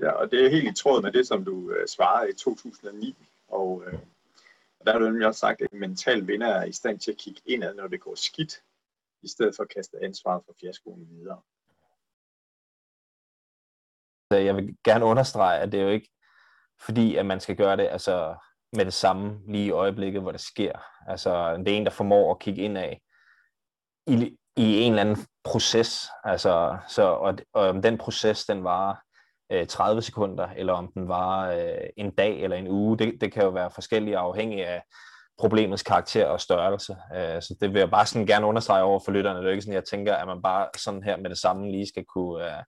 Ja, og det er helt i tråd med det, som du øh, svarede i 2009. Og øh, der har du nemlig også sagt, at en mental vinder er i stand til at kigge indad, når det går skidt, i stedet for at kaste ansvaret for fiaskoen videre. Jeg vil gerne understrege, at det er jo ikke fordi, at man skal gøre det altså, med det samme lige i øjeblikket, hvor det sker. Altså, det er en, der formår at kigge indad i, i en eller anden proces. Altså, så, og, og om den proces, den var øh, 30 sekunder, eller om den var øh, en dag eller en uge, det, det kan jo være forskelligt afhængig af problemets karakter og størrelse. Øh, så det vil jeg bare sådan gerne understrege over for lytterne. Det er jo ikke sådan, jeg tænker, at man bare sådan her med det samme lige skal kunne, øh,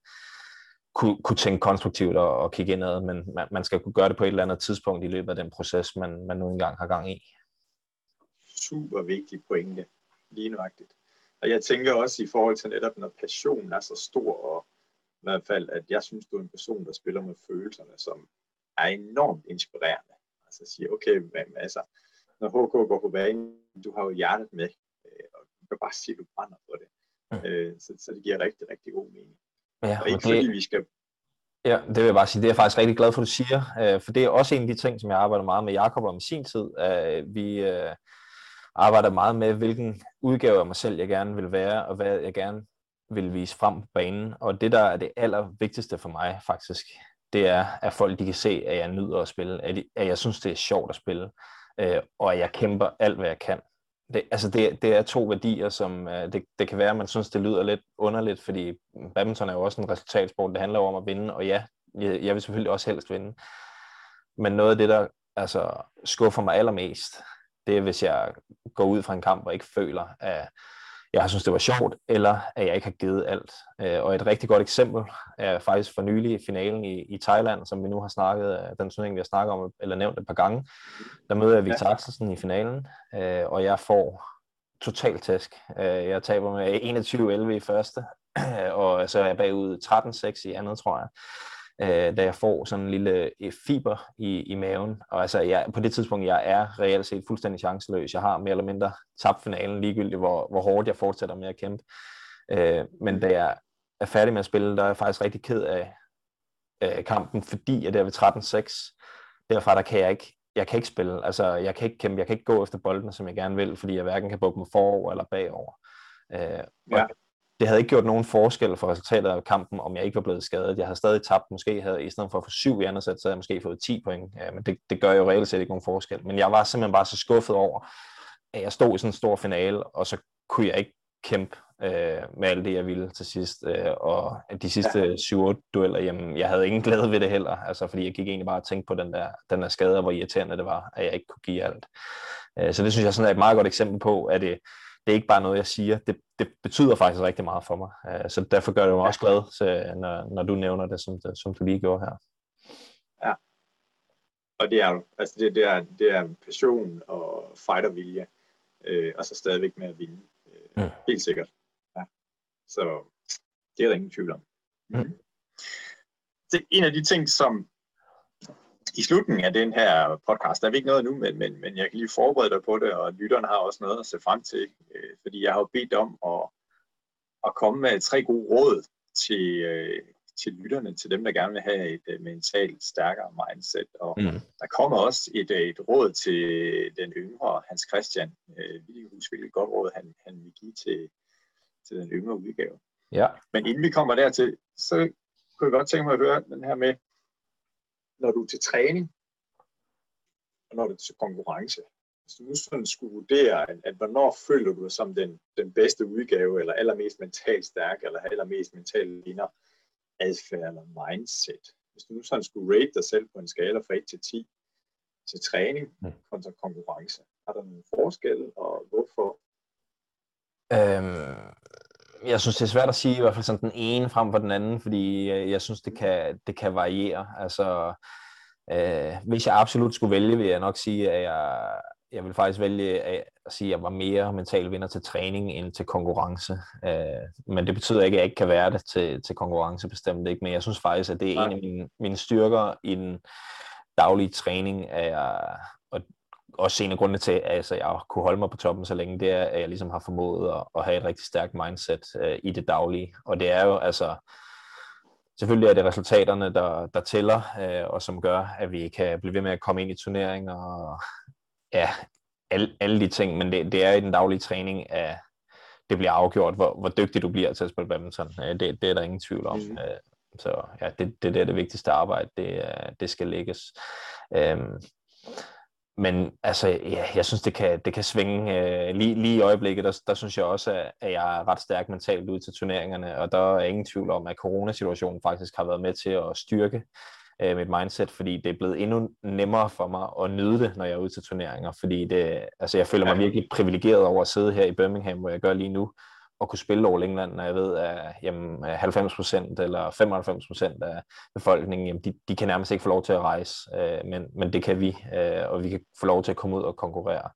kunne, kunne tænke konstruktivt og, og kigge indad, men man, man skal kunne gøre det på et eller andet tidspunkt i løbet af den proces, man, man nu engang har gang i. Super vigtig pointe, lige nøjagtigt. Og jeg tænker også i forhold til netop, når passionen er så stor, og i hvert fald, at jeg synes, du er en person, der spiller med følelserne, som er enormt inspirerende. Altså siger, okay, men, altså, når HK går på banen, du har jo hjertet med, øh, og du kan bare sige, at du brænder for det. Mm. Øh, så, så det giver rigtig, rigtig god mening. Ja, og ikke det, fordi vi skal Ja, det vil jeg bare sige. Det er jeg faktisk rigtig glad for, at du siger. Øh, for det er også en af de ting, som jeg arbejder meget med Jakob om i sin tid. Vi, arbejder meget med, hvilken udgave af mig selv jeg gerne vil være, og hvad jeg gerne vil vise frem på banen. Og det, der er det allervigtigste for mig faktisk, det er, at folk de kan se, at jeg nyder at spille, at, at jeg synes, det er sjovt at spille, øh, og at jeg kæmper alt, hvad jeg kan. Det, altså det, det er to værdier, som øh, det, det kan være, at man synes, det lyder lidt underligt, fordi badminton er jo også en resultatsport, det handler jo om at vinde, og ja, jeg, jeg vil selvfølgelig også helst vinde. Men noget af det, der altså, skuffer mig allermest, det er, hvis jeg går ud fra en kamp og ikke føler, at jeg har synes det var sjovt, eller at jeg ikke har givet alt. Øh, og et rigtig godt eksempel er faktisk for nylig finalen i, i Thailand, som vi nu har snakket, øh, den turnering, vi har snakket om, eller nævnt et par gange. Der møder jeg Victor Axelsen i finalen, øh, og jeg får totalt tæsk. Jeg taber med 21-11 i første, og så er jeg bagud 13-6 i andet, tror jeg øh, da jeg får sådan en lille øh, fiber i, i maven. Og altså, jeg, på det tidspunkt, jeg er reelt set fuldstændig chanceløs. Jeg har mere eller mindre tabt finalen, ligegyldigt hvor, hvor hårdt jeg fortsætter med at kæmpe. Øh, men da jeg er færdig med at spille, der er jeg faktisk rigtig ked af øh, kampen, fordi at der ved 13-6, derfra der kan jeg ikke jeg kan ikke spille, altså jeg kan ikke kæmpe, jeg kan ikke gå efter bolden, som jeg gerne vil, fordi jeg hverken kan bukke mig forover eller bagover. Øh, ja det havde ikke gjort nogen forskel for resultatet af kampen, om jeg ikke var blevet skadet. Jeg havde stadig tabt, måske havde, i stedet for at få syv i andet sæt, så havde jeg måske fået 10 point. Ja, men det, det gør jo reelt set ikke nogen forskel. Men jeg var simpelthen bare så skuffet over, at jeg stod i sådan en stor finale, og så kunne jeg ikke kæmpe øh, med alt det, jeg ville til sidst. Øh, og de sidste ja. 7-8 dueller, jamen, jeg havde ingen glæde ved det heller, altså, fordi jeg gik egentlig bare og tænkte på den der, den der skade, og hvor irriterende det var, at jeg ikke kunne give alt. Øh, så det synes jeg sådan er et meget godt eksempel på, at det, det er ikke bare noget, jeg siger. Det, det betyder faktisk rigtig meget for mig. Uh, så derfor gør det mig også glad, så, når, når du nævner det, som, som du lige gjorde her. Ja. Og det er altså det, det er, det er passion og fightervilje, øh, og så stadigvæk med at vinde. Øh, mm. Helt sikkert. Ja. Så det er der ingen tvivl om. Mm. Det, en af de ting, som i slutningen af den her podcast, der er vi ikke noget nu, men, men, men jeg kan lige forberede dig på det, og lytterne har også noget at se frem til, øh, fordi jeg har jo bedt om at, at komme med tre gode råd til, øh, til lytterne, til dem, der gerne vil have et uh, mentalt stærkere mindset. Og mm. der kommer også et, øh, et råd til den yngre Hans Christian. Øh, vi kan huske, hvilket godt råd han, han vil give til, til den yngre udgave. Ja. Men inden vi kommer dertil, så kunne jeg godt tænke mig at høre den her med, når du er til træning, og når du er til konkurrence. Hvis du nu sådan skulle vurdere, at, at hvornår føler du dig som den, den bedste udgave, eller allermest mentalt stærk, eller allermest mentalt ligner adfærd eller mindset. Hvis du nu sådan skulle rate dig selv på en skala fra 1 til 10 til træning mm. kontra konkurrence, har der nogen forskel, og hvorfor? Øhm, jeg synes, det er svært at sige i hvert fald sådan den ene frem for den anden, fordi øh, jeg synes, det kan, det kan variere. Altså, øh, hvis jeg absolut skulle vælge, vil jeg nok sige, at jeg, jeg vil faktisk vælge at sige, at jeg var mere mental vinder til træning end til konkurrence. Øh, men det betyder ikke, at jeg ikke kan være det til, til konkurrence, bestemt ikke. Men jeg synes faktisk, at det er en af mine, mine styrker i den daglige træning, at jeg, og også en af grundene til, at altså, jeg kunne holde mig på toppen så længe, det er, at jeg ligesom har formået at, at have et rigtig stærkt mindset uh, i det daglige. Og det er jo altså, selvfølgelig er det resultaterne, der, der tæller, uh, og som gør, at vi kan blive ved med at komme ind i turneringer, og ja, alle, alle de ting, men det, det er i den daglige træning, at det bliver afgjort, hvor, hvor dygtig du bliver til at spille badminton. Uh, det, det er der ingen tvivl om. Mm. Uh, så ja, det, det er det vigtigste arbejde, det, det skal lægges. Um, men altså, ja, jeg synes, det kan, det kan svinge. Øh, lige, lige i øjeblikket, der, der synes jeg også, at, at jeg er ret stærk mentalt ud til turneringerne, og der er ingen tvivl om, at coronasituationen faktisk har været med til at styrke øh, mit mindset, fordi det er blevet endnu nemmere for mig at nyde det, når jeg er ude til turneringer, fordi det, altså, jeg føler mig virkelig privilegeret over at sidde her i Birmingham, hvor jeg gør lige nu, at kunne spille over England, når jeg ved, at jamen, 90% eller 95% af befolkningen, jamen, de, de kan nærmest ikke få lov til at rejse, øh, men, men det kan vi, øh, og vi kan få lov til at komme ud og konkurrere.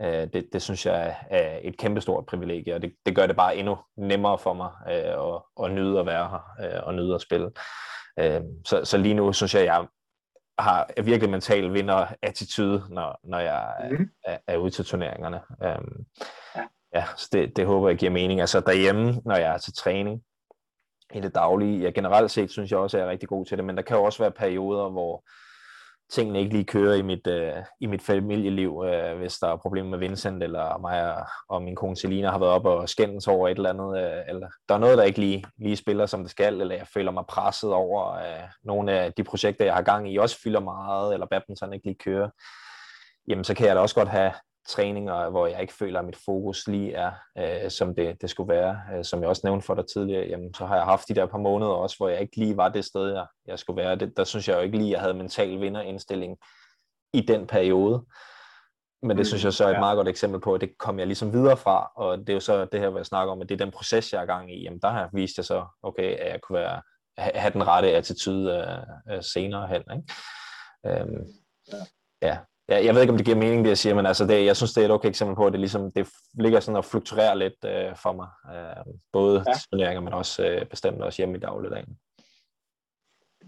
Øh, det, det synes jeg er et kæmpestort privilegie, og det, det gør det bare endnu nemmere for mig øh, at, at nyde at være her, øh, og nyde at spille. Øh, så, så lige nu synes jeg, at jeg har virkelig mental vinder attitude, når, når jeg mm. er, er ude til turneringerne. Øh, ja. Ja, så det, det håber jeg giver mening. Altså derhjemme, når jeg er til træning i det daglige, ja, generelt set synes jeg også, at jeg er rigtig god til det, men der kan jo også være perioder, hvor tingene ikke lige kører i mit, øh, i mit familieliv, øh, hvis der er problemer med Vincent, eller mig og, og min kone Selina har været op og skændes over et eller andet, øh, eller der er noget, der ikke lige, lige spiller, som det skal, eller jeg føler mig presset over øh, nogle af de projekter, jeg har gang i, også fylder meget, eller badminton ikke lige kører, jamen så kan jeg da også godt have træninger, hvor jeg ikke føler, at mit fokus lige er, øh, som det, det skulle være. Øh, som jeg også nævnte for dig tidligere, jamen, så har jeg haft de der par måneder også, hvor jeg ikke lige var det sted, jeg, jeg skulle være. Det, der synes jeg jo ikke lige, at jeg havde mental vinderindstilling i den periode. men det synes jeg så er et meget godt eksempel på, at det kom jeg ligesom videre fra, og det er jo så det her, hvad jeg snakker om, at det er den proces, jeg er gang i. Jamen, der har vist jeg så, okay, at jeg kunne være, have den rette attitude uh, senere hen. Ikke? Um, ja. ja. Ja, jeg ved ikke, om det giver mening, det jeg siger, men altså det, jeg synes, det er et okay eksempel på, at det, ligesom, det ligger sådan og fluktuerer lidt uh, for mig. Uh, både ja. turneringer, men også uh, bestemt også hjemme i dagligdagen.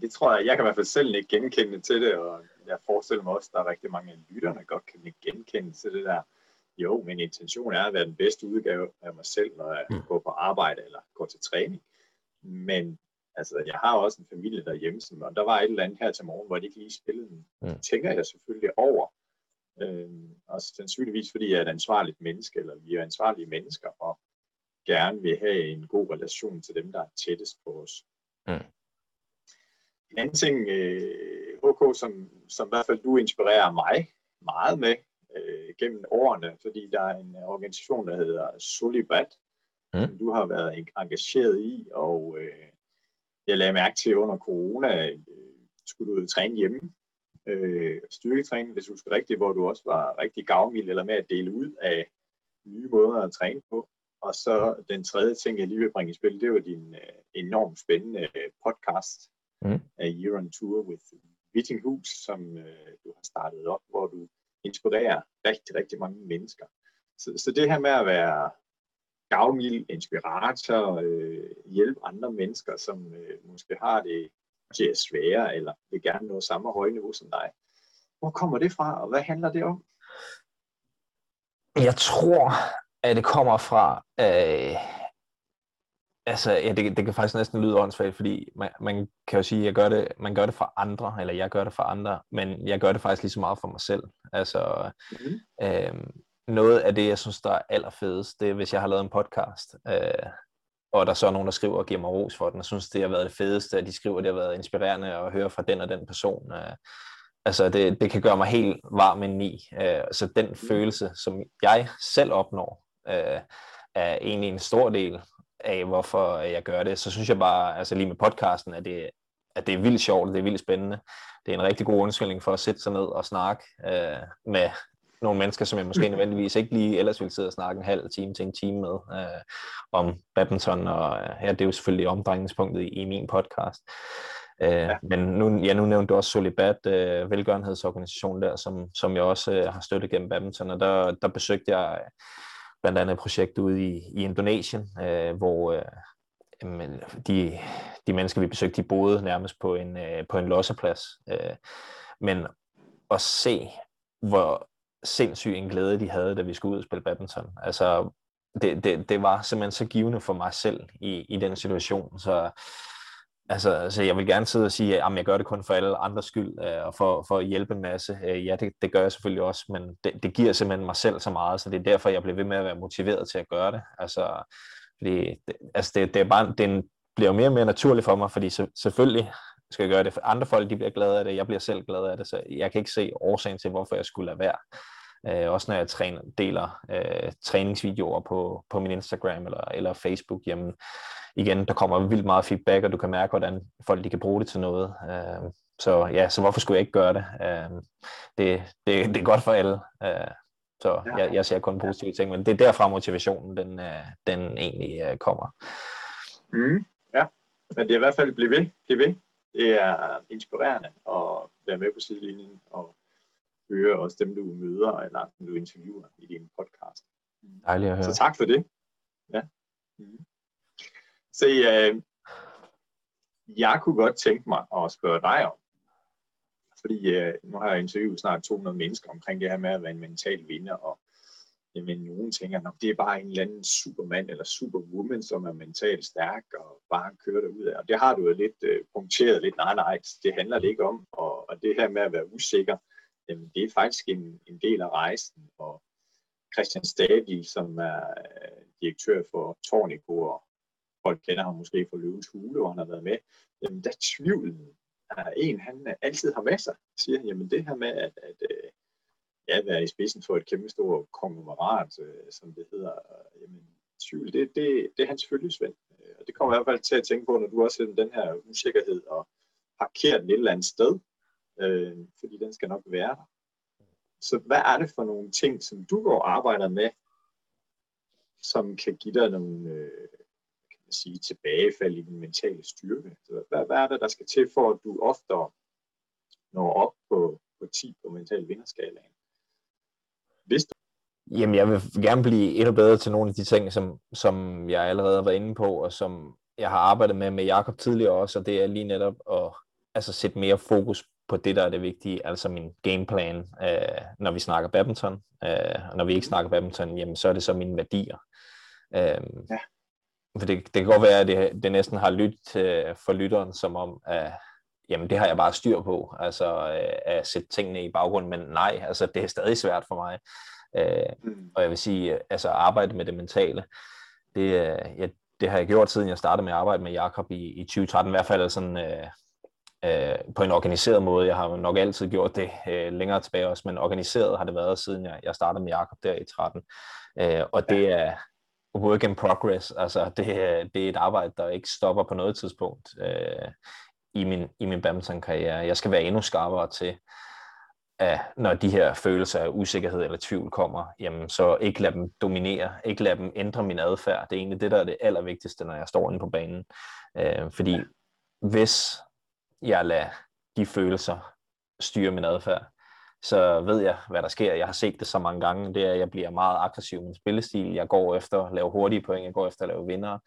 Det tror jeg, jeg kan i hvert fald selv ikke genkende til det, og jeg forestiller mig også, at der er rigtig mange af lytterne, der godt kan genkende til det der. Jo, min intention er at være den bedste udgave af mig selv, når jeg mm. går på arbejde eller går til træning. Men altså, jeg har også en familie derhjemme, som, og der var et eller andet her til morgen, hvor de ikke lige spillede den. Mm. tænker jeg selvfølgelig over. Øhm, og sandsynligvis fordi jeg er et ansvarligt menneske, eller vi er ansvarlige mennesker, og gerne vil have en god relation til dem, der er tættest på os. Mm. En anden ting, øh, HK, som, som i hvert fald du inspirerer mig meget med øh, gennem årene, fordi der er en organisation, der hedder Solibat, mm. som du har været engageret i, og øh, jeg lagde mærke til under corona, øh, skulle du træne hjemme, øh, styrketræning, hvis du husker rigtigt, hvor du også var rigtig gavmild eller med at dele ud af nye måder at træne på. Og så den tredje ting, jeg lige vil bringe i spil, det var din øh, enormt spændende øh, podcast, mm. af Year on Tour with Vittinghus, som øh, du har startet op, hvor du inspirerer rigtig, rigtig mange mennesker. Så, så det her med at være gavmild, inspirator, øh, hjælpe andre mennesker, som øh, måske har det måske er svære, eller vil gerne nå samme høje niveau som dig. Hvor kommer det fra, og hvad handler det om? Jeg tror, at det kommer fra øh, Altså, ja, det, det kan faktisk næsten lyde åndssvagt, fordi man, man kan jo sige, at jeg gør det, man gør det for andre, eller jeg gør det for andre, men jeg gør det faktisk lige så meget for mig selv. Altså, mm-hmm. øhm, noget af det, jeg synes, der er allerfedest, det er, hvis jeg har lavet en podcast, øh, og der så er nogen, der skriver og giver mig ros for den, og synes, det har været det fedeste, at de skriver, det har været inspirerende at høre fra den og den person. Øh, altså, det, det kan gøre mig helt varm i. Øh, så den mm. følelse, som jeg selv opnår, øh, er egentlig en stor del af, hvorfor jeg gør det, så synes jeg bare, altså lige med podcasten, at det, at det er vildt sjovt, det er vildt spændende. Det er en rigtig god undskyldning for at sætte sig ned og snakke øh, med nogle mennesker, som jeg måske nødvendigvis ikke lige ellers ville sidde og snakke en halv time til en time med øh, om badminton, og øh, ja, det er jo selvfølgelig omdrejningspunktet i, i min podcast. Øh, ja. Men nu, ja, nu nævnte du også Solibat, øh, velgørenhedsorganisation der, som, som jeg også øh, har støttet gennem badminton, og der, der besøgte jeg blandt andet et projekt ude i, i Indonesien, øh, hvor øh, de, de mennesker, vi besøgte, de boede nærmest på en, øh, på en losseplads. Øh, men at se, hvor sindssyg en glæde de havde, da vi skulle ud og spille badminton. Altså, det, det, det var simpelthen så givende for mig selv i, i den situation. Så Altså, altså, jeg vil gerne sidde og sige, at jeg gør det kun for alle andres skyld, øh, og for, for at hjælpe en masse. Øh, ja, det, det gør jeg selvfølgelig også, men det, det giver simpelthen mig selv så meget, så det er derfor, jeg bliver ved med at være motiveret til at gøre det. Altså, fordi det, altså det, det, er bare, det bliver jo mere og mere naturligt for mig, fordi så, selvfølgelig skal gøre det. For andre folk de bliver glade af det, jeg bliver selv glad af det, så jeg kan ikke se årsagen til, hvorfor jeg skulle lade være. Øh, også når jeg træner, deler øh, træningsvideoer på, på min Instagram eller, eller Facebook, jamen, igen, der kommer vildt meget feedback, og du kan mærke, hvordan folk de kan bruge det til noget. Øh, så ja, så hvorfor skulle jeg ikke gøre det? Øh, det, det, det er godt for alle. Øh, så jeg, jeg ser kun positive ting, men det er derfra motivationen, den, øh, den egentlig øh, kommer. Mm, ja, men det er i hvert fald blive ved, blive ved. Det er inspirerende at være med på sidelinjen og høre også dem, du møder, eller dem, du interviewer i din podcast. Dejligt at høre. Så tak for det. Ja. Mm. Se, øh, jeg kunne godt tænke mig at spørge dig om, fordi øh, nu har jeg interviewet snart 200 mennesker omkring det her med at være en mental vinder, og jamen, nogen tænker, at det er bare en eller anden supermand eller superwoman, som er mentalt stærk og bare kører det ud af. Og det har du jo lidt øh, punkteret lidt, nej nej, det handler det ikke om. Og, og det her med at være usikker, jamen, det er faktisk en, en del af rejsen. Og Christian Stadil, som er øh, direktør for Tornico og folk kender ham måske fra Løvens Hule, hvor han har været med, jamen der tvivlen er en, han altid har med sig, siger jamen det her med at, at øh, ja, være i spidsen for et kæmpe stort konglomerat, øh, som det hedder, øh, jamen tvivl, det, det, det er hans følgesvend. Øh, og det kommer i hvert fald til at tænke på, når du også har den her usikkerhed og parkerer den et eller andet sted, øh, fordi den skal nok være der. Så hvad er det for nogle ting, som du går og arbejder med, som kan give dig nogle øh, kan man sige, tilbagefald i den mentale styrke? Så hvad, hvad er det, der skal til for, at du oftere når op på, på 10 på mental vinderskalaen? Hvis du Jamen, jeg vil gerne blive endnu bedre til nogle af de ting, som, som jeg allerede har været inde på, og som jeg har arbejdet med med Jakob tidligere også, og det er lige netop at altså, sætte mere fokus på det, der er det vigtige, altså min gameplan, øh, når vi snakker badminton. Øh, og når vi ikke snakker badminton, jamen, så er det så mine værdier. Øh, ja. For det, det kan godt være, at det, det næsten har lyttet øh, for lytteren, som om, at jamen, det har jeg bare styr på, altså øh, at sætte tingene i baggrunden, men nej, altså det er stadig svært for mig. Øh, mm. Og jeg vil sige, altså arbejde med det mentale, det, øh, ja, det har jeg gjort siden jeg startede med at arbejde med Jakob i, i 2013, i hvert fald sådan, øh, øh, på en organiseret måde. Jeg har nok altid gjort det øh, længere tilbage også, men organiseret har det været, siden jeg, jeg startede med Jakob der i 13. Øh, og det er work in progress, altså det, det er et arbejde, der ikke stopper på noget tidspunkt øh, i min, i min badminton-karriere. Jeg skal være endnu skarpere til, at når de her følelser af usikkerhed eller tvivl kommer, jamen så ikke lade dem dominere, ikke lade dem ændre min adfærd. Det er egentlig det, der er det allervigtigste, når jeg står inde på banen. Øh, fordi ja. hvis jeg lader de følelser styre min adfærd, så ved jeg, hvad der sker. Jeg har set det så mange gange, det er, at jeg bliver meget aggressiv med spillestil. Jeg går efter at lave hurtige point, jeg går efter at lave vinder,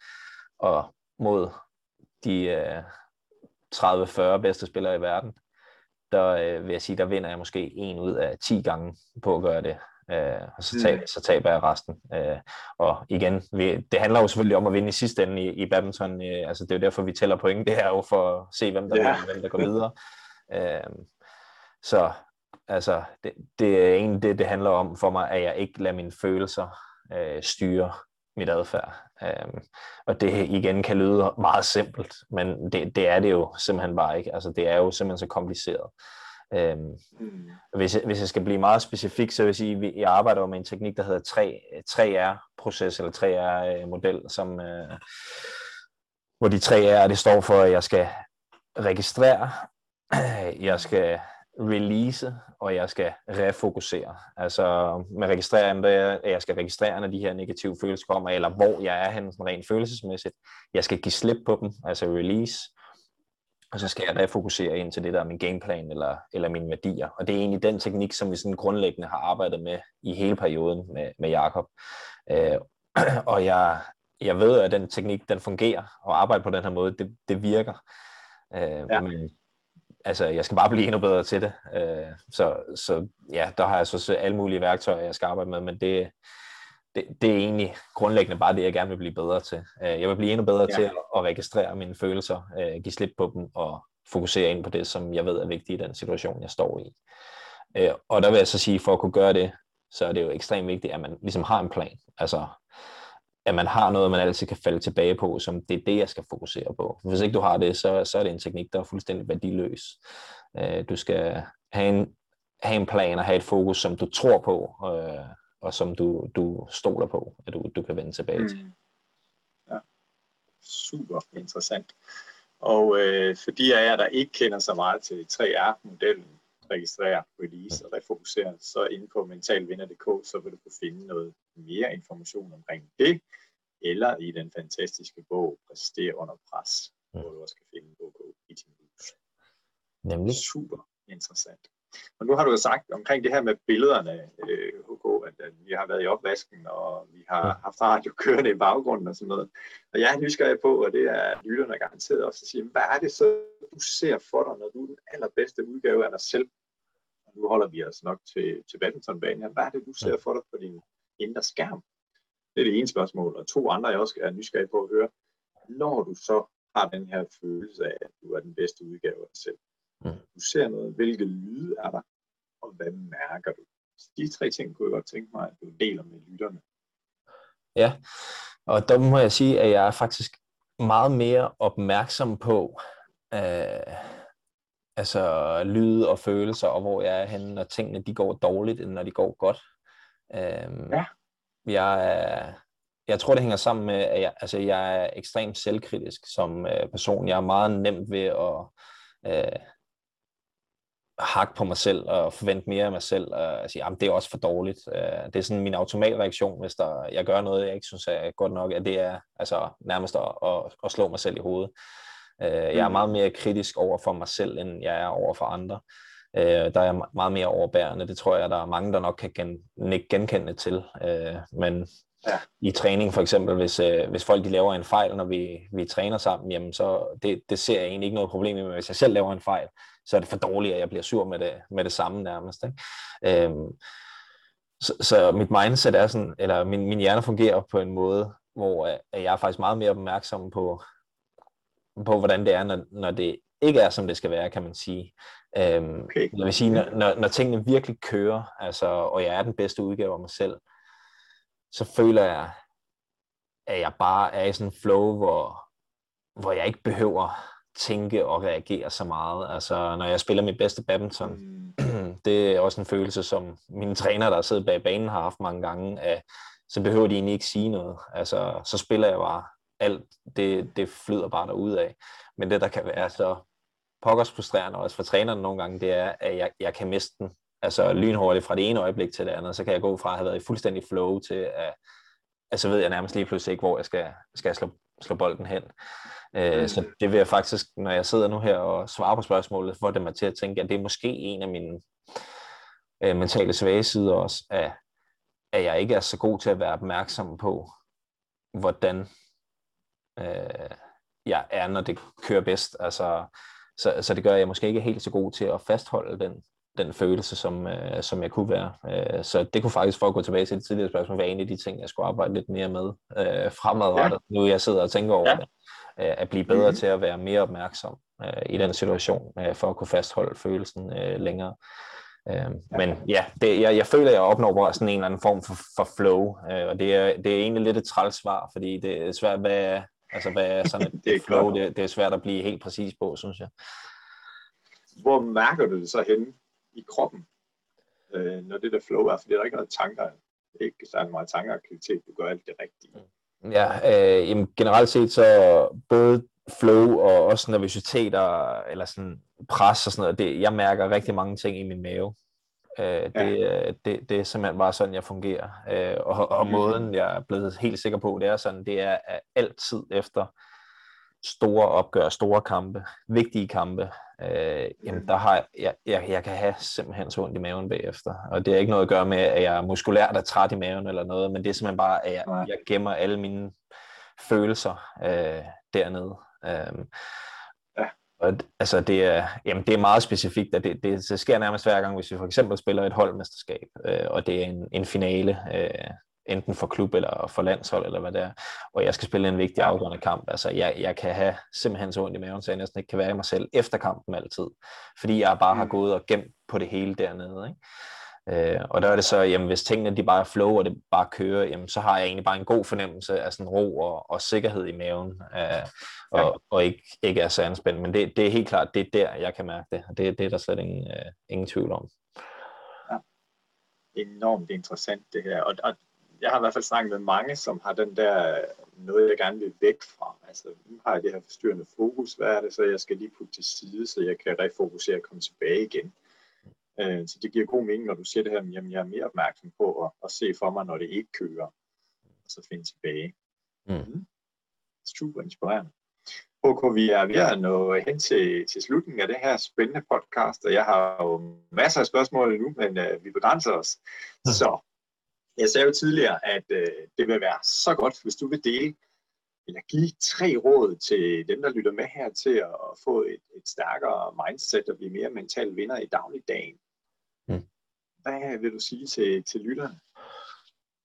og mod de øh, 30-40 bedste spillere i verden, der øh, vil jeg sige, der vinder jeg måske en ud af 10 gange på at gøre det. Øh, og så, tab, mm. så taber jeg resten. Øh, og igen, vi, det handler jo selvfølgelig om at vinde i sidste ende i, i badminton. Øh, altså, det er jo derfor, vi tæller point. Det er jo for at se, hvem der ja. vinder, hvem der går videre. Øh, så altså, det, det er egentlig det, det handler om for mig, at jeg ikke lader mine følelser øh, styre mit adfærd. Øhm, og det igen kan lyde meget simpelt, men det, det er det jo simpelthen bare ikke. Altså det er jo simpelthen så kompliceret. Øhm, mm. hvis, jeg, hvis jeg skal blive meget specifik, så vil jeg sige, at jeg arbejder med en teknik, der hedder 3, 3R-proces, eller 3R-model, som, øh, hvor de 3R, det står for, at jeg skal registrere, jeg skal release, og jeg skal refokusere. Altså med registrering, at jeg skal registrere, når de her negative følelser kommer, eller hvor jeg er henne rent følelsesmæssigt. Jeg skal give slip på dem, altså release, og så skal jeg refokusere ind til det der er min gameplan eller, eller mine værdier. Og det er egentlig den teknik, som vi sådan grundlæggende har arbejdet med i hele perioden med, med Jakob. Øh, og jeg, jeg ved, at den teknik, den fungerer, og arbejde på den her måde, det, det virker. Øh, ja. men altså, jeg skal bare blive endnu bedre til det. Øh, så, så ja, der har jeg så alle mulige værktøjer, jeg skal arbejde med, men det, det, det er egentlig grundlæggende bare det, jeg gerne vil blive bedre til. Øh, jeg vil blive endnu bedre ja. til at, registrere mine følelser, øh, give slip på dem og fokusere ind på det, som jeg ved er vigtigt i den situation, jeg står i. Øh, og der vil jeg så sige, for at kunne gøre det, så er det jo ekstremt vigtigt, at man ligesom har en plan. Altså, at man har noget, man altid kan falde tilbage på, som det er det, jeg skal fokusere på. Hvis ikke du har det, så, så er det en teknik, der er fuldstændig værdiløs. Øh, du skal have en, have en plan og have et fokus, som du tror på, øh, og som du, du stoler på, at du, du kan vende tilbage mm. til. Ja, super interessant. Og øh, for de af jer, der ikke kender så meget til 3R-modellen, registrere, release og refokusere, så inde på mentalvinder.dk, så vil du kunne finde noget mere information omkring det, eller i den fantastiske bog Præstere under pres, hvor du også kan finde OK i din hus. Nemlig. Super interessant. Og nu har du jo sagt omkring det her med billederne, øh, HK, at, at vi har været i opvasken, og vi har haft radio kørende i baggrunden og sådan noget. Og jeg er nysgerrig på, og det er lytterne garanteret også, at sige, hvad er det så, du ser for dig, når du er den allerbedste udgave af dig selv? Holder vi os nok til, til badmintonbanen. Hvad er det, du ser for dig på din indre skærm? Det er det ene spørgsmål. Og to andre, jeg også er nysgerrig på at høre. Når du så har den her følelse af, at du er den bedste udgave af dig selv, Mm. Du ser noget, hvilke lyde er der, og hvad mærker du? De tre ting kunne jeg godt tænke mig, at du deler med lytterne. Ja, og der må jeg sige, at jeg er faktisk meget mere opmærksom på øh, altså lyde og følelser, og hvor jeg er henne, når tingene de går dårligt, end når de går godt. Øh, ja. Jeg, jeg tror, det hænger sammen med, at jeg, altså, jeg er ekstremt selvkritisk som øh, person. Jeg er meget nemt ved at øh, hak på mig selv og forvente mere af mig selv og sige, at det er også for dårligt. Øh, det er sådan min automatreaktion, hvis der, jeg gør noget, jeg ikke synes er godt nok, at det er altså, nærmest at, at, at slå mig selv i hovedet. Øh, jeg er mm. meget mere kritisk over for mig selv, end jeg er over for andre. Øh, der er jeg meget mere overbærende. Det tror jeg, der er mange, der nok kan gen, genkende til. Men ja. i træning for eksempel, hvis, hvis folk de laver en fejl, når vi, vi træner sammen, jamen så det, det ser jeg egentlig ikke noget problem med. Men hvis jeg selv laver en fejl, så er det for dårligt, at jeg bliver sur med det, med det samme nærmest. Ikke? Øhm, så, så mit mindset er sådan, eller min, min hjerne fungerer på en måde, hvor jeg er faktisk meget mere opmærksom på, på hvordan det er, når, når det ikke er, som det skal være, kan man sige. Øhm, okay. Jeg vil sige, når, når, når tingene virkelig kører, altså, og jeg er den bedste udgave af mig selv, så føler jeg, at jeg bare er i sådan en flow, hvor, hvor jeg ikke behøver tænke og reagere så meget. Altså, når jeg spiller mit bedste badminton, mm. det er også en følelse, som mine træner, der sidder bag banen, har haft mange gange, at så behøver de egentlig ikke sige noget. Altså, så spiller jeg bare alt, det, det flyder bare ud af. Men det, der kan være så pokkers frustrerende også for trænerne nogle gange, det er, at jeg, jeg kan miste den. Altså lynhurtigt fra det ene øjeblik til det andet, så kan jeg gå fra at have været i fuldstændig flow til at, altså ved jeg nærmest lige pludselig ikke, hvor jeg skal, skal slå, slå bolden hen. Øh, så det vil jeg faktisk, når jeg sidder nu her og svarer på spørgsmålet, få det mig til at tænke, at det er måske en af mine øh, mentale svage sider også, at, at jeg ikke er så god til at være opmærksom på, hvordan øh, jeg er, når det kører bedst. Altså, så, så det gør, at jeg måske ikke er helt så god til at fastholde den, den følelse, som, øh, som jeg kunne være. Øh, så det kunne faktisk, for at gå tilbage til det tidligere spørgsmål, være en af de ting, jeg skulle arbejde lidt mere med øh, fremadrettet, ja. nu jeg sidder og tænker over ja. det. Øh, at blive bedre mm. til at være mere opmærksom øh, i den situation, øh, for at kunne fastholde følelsen øh, længere. Øh, men ja, det, jeg, jeg føler, at jeg opnår bare sådan en eller anden form for, for flow, øh, og det er, det er egentlig lidt et træls svar, fordi det er svært, hvad, altså, hvad er sådan et det er flow, det, det er svært at blive helt præcis på, synes jeg. Hvor mærker du det så henne i kroppen, øh, når det der flow er, fordi der er ikke noget tanker, ikke særlig meget tankeaktivitet, du gør alt det rigtige. Mm. Ja, øh, jamen, generelt set så både flow og også nervøsitet eller sådan pres og sådan noget, det, jeg mærker rigtig mange ting i min mave. Øh, det, ja. det, det er simpelthen bare sådan, jeg fungerer. Øh, og og mm. måden, jeg er blevet helt sikker på, det er sådan, det er at altid efter store opgør, store kampe, vigtige kampe, øh, jamen der har jeg, jeg, jeg kan have simpelthen så ondt i maven bagefter. Og det er ikke noget at gøre med, at jeg er muskulært er træt i maven eller noget, men det er simpelthen bare, at jeg, jeg gemmer alle mine følelser øh, dernede. Øh. Og altså det er, jamen det er meget specifikt, at det, det, det sker nærmest hver gang, hvis vi for eksempel spiller et holdmesterskab, øh, og det er en, en finale, øh, enten for klub eller for landshold, eller hvad det er, og jeg skal spille en vigtig afgørende kamp. Altså, jeg, jeg kan have simpelthen så ondt i maven, så jeg næsten ikke kan være i mig selv efter kampen altid, fordi jeg bare har mm. gået og gemt på det hele dernede. Ikke? Øh, og der er det så, jamen hvis tingene de bare flow, og det bare kører, jamen så har jeg egentlig bare en god fornemmelse af sådan ro og, og sikkerhed i maven, øh, og, ja. og ikke, ikke er så anspændt. Men det, det er helt klart, det er der, jeg kan mærke det, og det, det er der slet ingen, øh, ingen tvivl om. Ja. Enormt interessant det her, og, og jeg har i hvert fald snakket med mange, som har den der noget, jeg gerne vil væk fra. Altså, nu har jeg det her forstyrrende fokus, hvad er det, så jeg skal lige putte til side, så jeg kan refokusere og komme tilbage igen. Øh, så det giver god mening, når du siger det her, jamen jeg er mere opmærksom på at, at se for mig, når det ikke kører, og så finde tilbage. Mm. Mm. Super inspirerende. HK, vi er ved at nå hen til, til slutningen af det her spændende podcast, og jeg har jo masser af spørgsmål nu, men uh, vi begrænser os. Mm. Så jeg sagde jo tidligere, at øh, det vil være så godt, hvis du vil dele eller give tre råd til dem, der lytter med her til at få et, et stærkere mindset og blive mere mental vinder i dagligdagen. Hvad vil du sige til, til lytterne?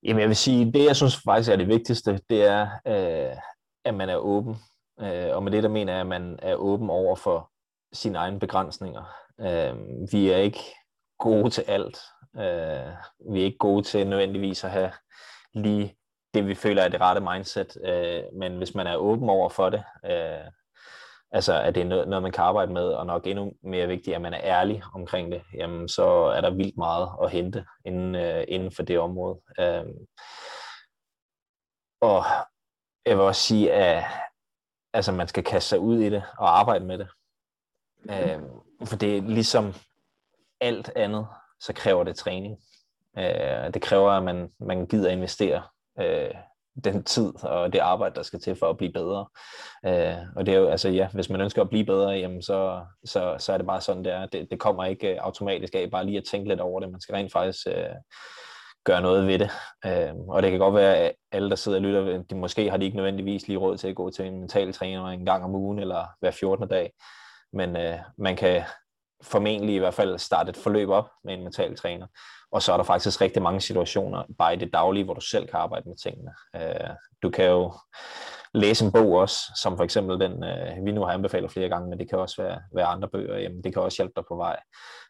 Jamen jeg vil sige, det jeg synes faktisk er det vigtigste, det er, øh, at man er åben. Øh, og med det der mener jeg, at man er åben over for sine egne begrænsninger. Øh, vi er ikke gode til alt. Øh, vi er ikke gode til nødvendigvis at have lige det, vi føler er det rette mindset, øh, men hvis man er åben over for det, øh, altså at det er noget, noget, man kan arbejde med, og nok endnu mere vigtigt, at man er ærlig omkring det, jamen så er der vildt meget at hente inden, øh, inden for det område. Øh, og jeg vil også sige, at altså, man skal kaste sig ud i det og arbejde med det. Øh, for det er ligesom alt andet, så kræver det træning. Øh, det kræver, at man, man gider investere øh, den tid og det arbejde, der skal til for at blive bedre. Øh, og det er jo, altså ja, hvis man ønsker at blive bedre, jamen så, så, så er det bare sådan, det er. Det, det kommer ikke øh, automatisk af bare lige at tænke lidt over det. Man skal rent faktisk øh, gøre noget ved det. Øh, og det kan godt være, at alle, der sidder og lytter, de måske har de ikke nødvendigvis lige råd til at gå til en mental træner en gang om ugen eller hver 14. dag. Men øh, man kan formentlig i hvert fald starte et forløb op med en mental træner. Og så er der faktisk rigtig mange situationer, bare i det daglige, hvor du selv kan arbejde med tingene. Øh, du kan jo læse en bog også, som for eksempel den, øh, vi nu har anbefalet flere gange, men det kan også være, være andre bøger, jamen det kan også hjælpe dig på vej.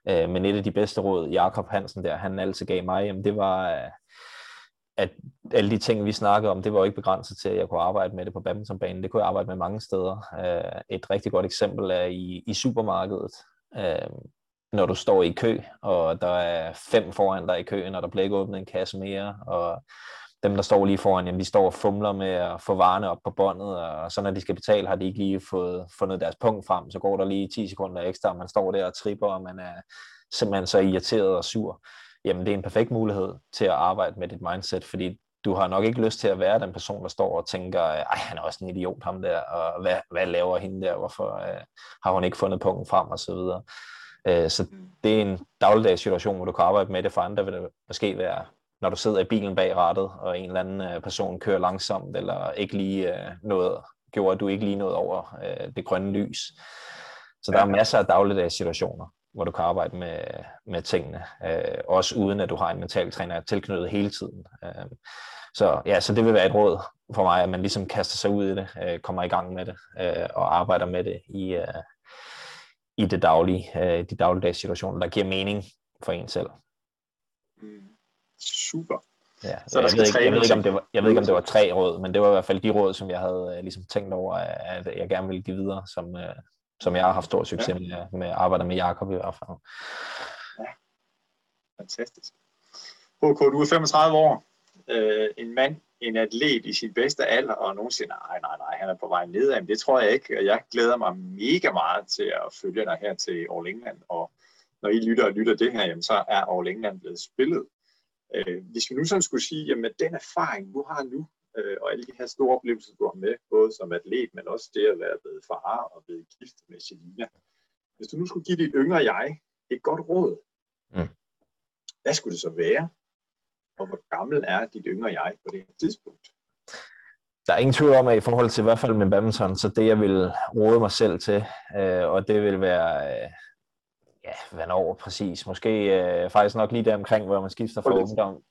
Øh, men et af de bedste råd, Jakob Hansen der, han altid gav mig, jamen det var, øh, at alle de ting, vi snakkede om, det var jo ikke begrænset til, at jeg kunne arbejde med det på badmintonbanen. Det kunne jeg arbejde med mange steder. Øh, et rigtig godt eksempel er i, i supermarkedet øh, når du står i kø, og der er fem foran dig i køen, og der bliver ikke åbnet en kasse mere, og dem, der står lige foran, jamen, de står og fumler med at få varerne op på båndet, og så når de skal betale, har de ikke lige fået fundet deres punkt frem, så går der lige 10 sekunder ekstra, og man står der og tripper, og man er simpelthen så irriteret og sur. Jamen, det er en perfekt mulighed til at arbejde med dit mindset, fordi du har nok ikke lyst til at være den person, der står og tænker, ej, han er også en idiot, ham der, og hvad, hvad laver hende der, hvorfor øh, har hun ikke fundet punkten frem, og så videre. Øh, så mm. det er en dagligdags situation, hvor du kan arbejde med det. For andre vil det måske være, når du sidder i bilen bag rattet, og en eller anden øh, person kører langsomt, eller ikke lige øh, noget, gjorde, at du ikke lige nåede over det grønne lys. Så der er masser af dagligdags situationer, hvor du kan arbejde med, med tingene, også uden at du har en mental træner tilknyttet hele tiden. så ja, så det vil være et råd for mig, at man ligesom kaster sig ud i det, kommer i gang med det, og arbejder med det i, i det daglige, øh, de dagligdags situationer, der giver mening for en selv. Mm. Super. Ja, så jeg, ved ikke, jeg, ved ikke, om det var, jeg ved ikke, om det var tre råd, men det var i hvert fald de råd, som jeg havde øh, ligesom tænkt over, at jeg gerne ville give videre, som, øh, som jeg har haft stor succes ja. med, med at arbejde med Jakob i hvert fald. Ja, fantastisk. HK, du er 35 år, øh, en mand en atlet i sin bedste alder, og nogen siger, nej, nej, nej, han er på vej nedad. Men det tror jeg ikke, og jeg glæder mig mega meget til at følge dig her til All England, og når I lytter og lytter det her, jamen, så er All England blevet spillet. Øh, hvis vi nu sådan skulle sige, jamen den erfaring, du har nu, øh, og alle de her store oplevelser, du har med, både som atlet, men også det at være blevet far og blevet gift med Selina. Hvis du nu skulle give dit yngre jeg et godt råd, mm. hvad skulle det så være? Og hvor gammel er dit yngre jeg på det tidspunkt? Der er ingen tvivl om, at i forhold til i hvert fald med badminton, så det jeg vil råde mig selv til, øh, og det vil være, øh, ja, over præcis, måske øh, faktisk nok lige der omkring, hvor man skifter fra ungdom.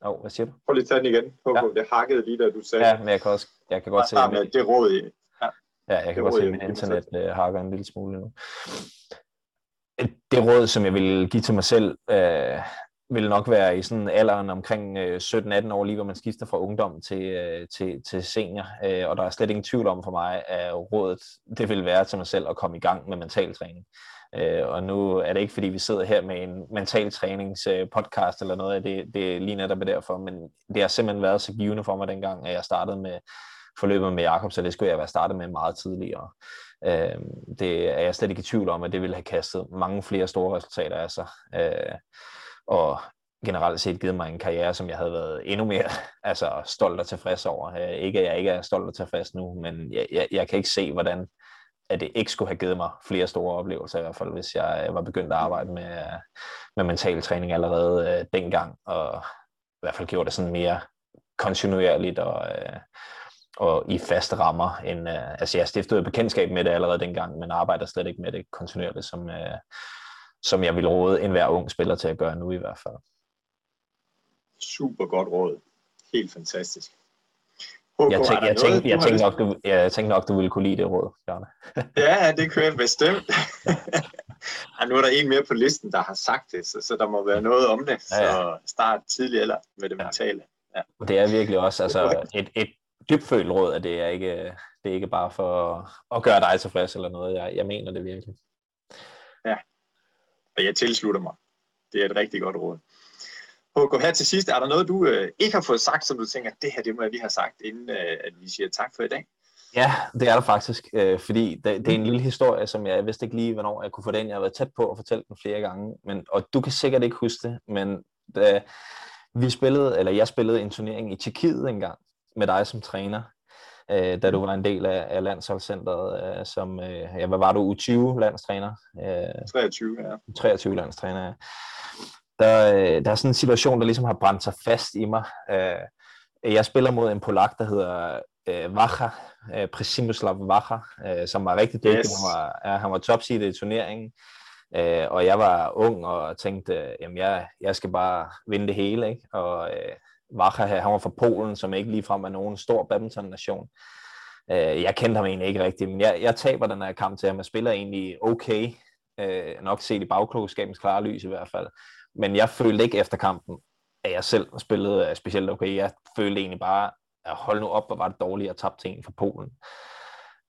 Oh, hvad siger du? Prøv lige at tage den igen. Prøv, ja. Det hakkede lige, da du sagde. Ja, men jeg kan, også, jeg kan godt se... Ja, med det råd i. Ja, ja jeg kan godt se, at min internet øh, hakker en lille smule nu. Det råd, som jeg vil give til mig selv, øh, vil nok være i sådan alderen omkring øh, 17-18 år, lige hvor man skifter fra ungdom til, øh, til, til senior. Øh, og der er slet ingen tvivl om for mig, at rådet det vil være til mig selv at komme i gang med mental træning. Øh, og nu er det ikke, fordi vi sidder her med en mental træningspodcast øh, eller noget af det, det er lige netop derfor, men det har simpelthen været så givende for mig dengang, at jeg startede med forløbet med Jakob, så det skulle jeg være startet med meget tidligere. Øh, det er jeg slet ikke i tvivl om, at det ville have kastet mange flere store resultater af sig og generelt set givet mig en karriere, som jeg havde været endnu mere altså, stolt og tilfreds over. Øh, ikke at jeg ikke er stolt og tilfreds nu, men jeg, jeg, jeg kan ikke se, hvordan at det ikke skulle have givet mig flere store oplevelser, i hvert fald hvis jeg øh, var begyndt at arbejde med, med mental træning allerede øh, dengang, og i hvert fald gjorde det sådan mere kontinuerligt og, øh, og i faste rammer. End, øh, altså jeg stiftede bekendtskab med det allerede dengang, men arbejder slet ikke med det kontinuerligt, som, øh, som jeg vil råde enhver ung spiller til at gøre nu i hvert fald. Super godt råd. Helt fantastisk. HK, jeg, tænkte, jeg, tænkte, jeg, tænkte nok, du, jeg tænkte nok, du ville kunne lide det råd, Bjarne. ja, det kunne jeg bestemt. ja, nu er der en mere på listen, der har sagt det, så, så der må være noget om det. Så ja, ja. start tidligt eller med det mentale. Ja. Og det er virkelig også altså, et, et dybfølt råd, at det er ikke, det er ikke bare for at gøre dig tilfreds eller noget. Jeg, jeg mener det virkelig. Ja, og jeg tilslutter mig. Det er et rigtig godt råd. HK, her til sidst, er der noget, du øh, ikke har fået sagt, som du tænker, det her, det må jeg lige have sagt, inden øh, at vi siger tak for i dag? Ja, det er der faktisk, øh, fordi det, det er en lille historie, som jeg vidste ikke lige, hvornår jeg kunne få den. Jeg har været tæt på at fortælle den flere gange, men, og du kan sikkert ikke huske det, men da vi spillede, eller jeg spillede en turnering i Tjekkiet engang med dig som træner, øh, da du var en del af, af landsholdscenteret, øh, som, øh, ja, hvad var du, U20-landstræner? Øh, 23, ja. 23 landstræner, ja. Der, øh, der er sådan en situation, der ligesom har brændt sig fast i mig. Øh, jeg spiller mod en polak, der hedder øh, Vacha, øh, Prisimislav Vacha, øh, som var rigtig dygtig. Yes. Han var, ja, han var topseed i turneringen. Øh, og jeg var ung og tænkte, jamen jeg, jeg skal bare vinde det hele. Ikke? Og øh, Vacha, han var fra Polen, som ikke ligefrem er nogen stor badminton-nation. Øh, jeg kendte ham egentlig ikke rigtigt, men jeg, jeg taber den her kamp til ham. Jeg spiller egentlig okay, øh, nok set i bagklogskabens klare lys i hvert fald. Men jeg følte ikke efter kampen, at jeg selv spillede øh, specielt okay. Jeg følte egentlig bare, at hold nu op, hvor var det dårligt at tabe til en fra Polen.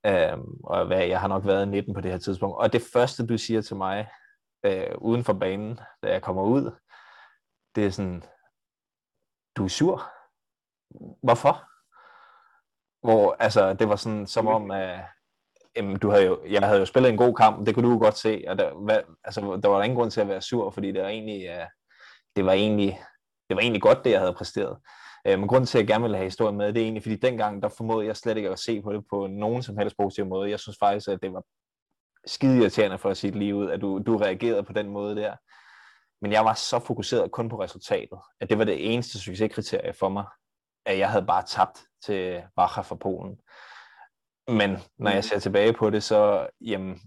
Øhm, og hvad, jeg har nok været 19 på det her tidspunkt. Og det første, du siger til mig, øh, uden for banen, da jeg kommer ud, det er sådan, du er sur. Hvorfor? Hvor, altså, det var sådan, som om, at jamen, du havde jo, jeg havde jo spillet en god kamp, det kunne du jo godt se, og der, hvad, altså, der var ingen grund til at være sur, fordi det var egentlig, uh, det var egentlig, det var egentlig godt, det jeg havde præsteret. Uh, men grunden til, at jeg gerne ville have historien med, det er egentlig, fordi dengang, der formodede jeg slet ikke at se på det på nogen som helst positiv måde. Jeg synes faktisk, at det var skide irriterende for at sige det lige ud, at du, du reagerede på den måde der. Men jeg var så fokuseret kun på resultatet, at det var det eneste succeskriterie for mig, at jeg havde bare tabt til Bacher fra Polen. Men når jeg mm. ser tilbage på det, så jamen,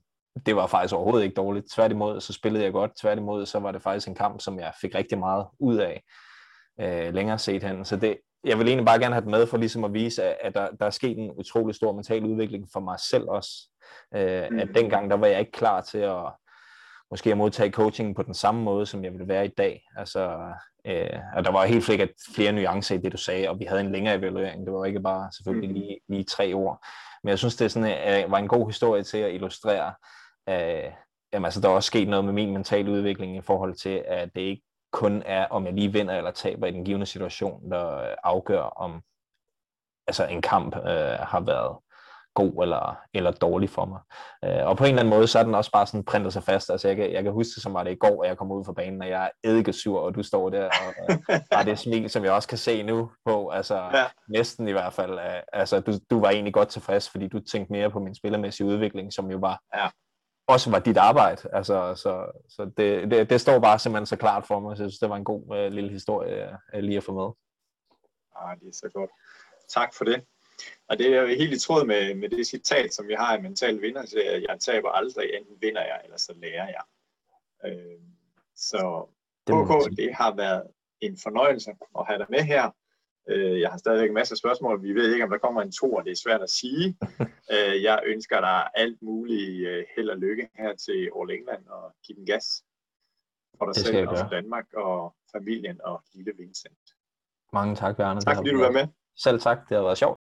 det var faktisk overhovedet ikke dårligt. Tværtimod, så spillede jeg godt. Tværtimod, så var det faktisk en kamp, som jeg fik rigtig meget ud af øh, længere set hen. Så det, jeg vil egentlig bare gerne have det med for ligesom at vise, at, at der, der er sket en utrolig stor mental udvikling for mig selv også. Øh, mm. At dengang, der var jeg ikke klar til at måske at modtage coaching på den samme måde, som jeg ville være i dag. Altså, øh, og der var helt sikkert flere nuancer i det, du sagde, og vi havde en længere evaluering. Det var ikke bare selvfølgelig mm. lige, lige tre ord. Men jeg synes, det sådan, øh, var en god historie til at illustrere, øh, jamen, altså, der er også sket noget med min mentale udvikling i forhold til, at det ikke kun er, om jeg lige vinder eller taber i den givende situation, der afgør, om altså, en kamp øh, har været god eller, eller dårlig for mig. Øh, og på en eller anden måde, så er den også bare sådan printet sig fast. Altså jeg kan, jeg kan huske det, som var det i går, at jeg kom ud fra banen, og jeg er eddikesur, og du står der, og øh, har det smil, som jeg også kan se nu på, altså ja. næsten i hvert fald. Øh, altså du, du var egentlig godt tilfreds, fordi du tænkte mere på min spillermæssige udvikling, som jo var ja også var dit arbejde. Altså, så så det, det, det står bare simpelthen så klart for mig, så jeg synes, det var en god uh, lille historie uh, lige at få med. Ah, det er så godt. Tak for det. Og det er jo helt i tråd med, med det citat, som vi har i Mental Vinder, så jeg taber aldrig, enten vinder jeg, eller så lærer jeg. Øh, så KK, det har været en fornøjelse at have dig med her. Øh, jeg har stadigvæk en masse spørgsmål. Vi ved ikke, om der kommer en to, og det er svært at sige. Øh, jeg ønsker dig alt muligt øh, held og lykke her til All England og give den gas for dig selv og for Danmark og familien og lille Vincent. Mange tak, Bjarne. Tak fordi du var med. Selv tak, det har været sjovt.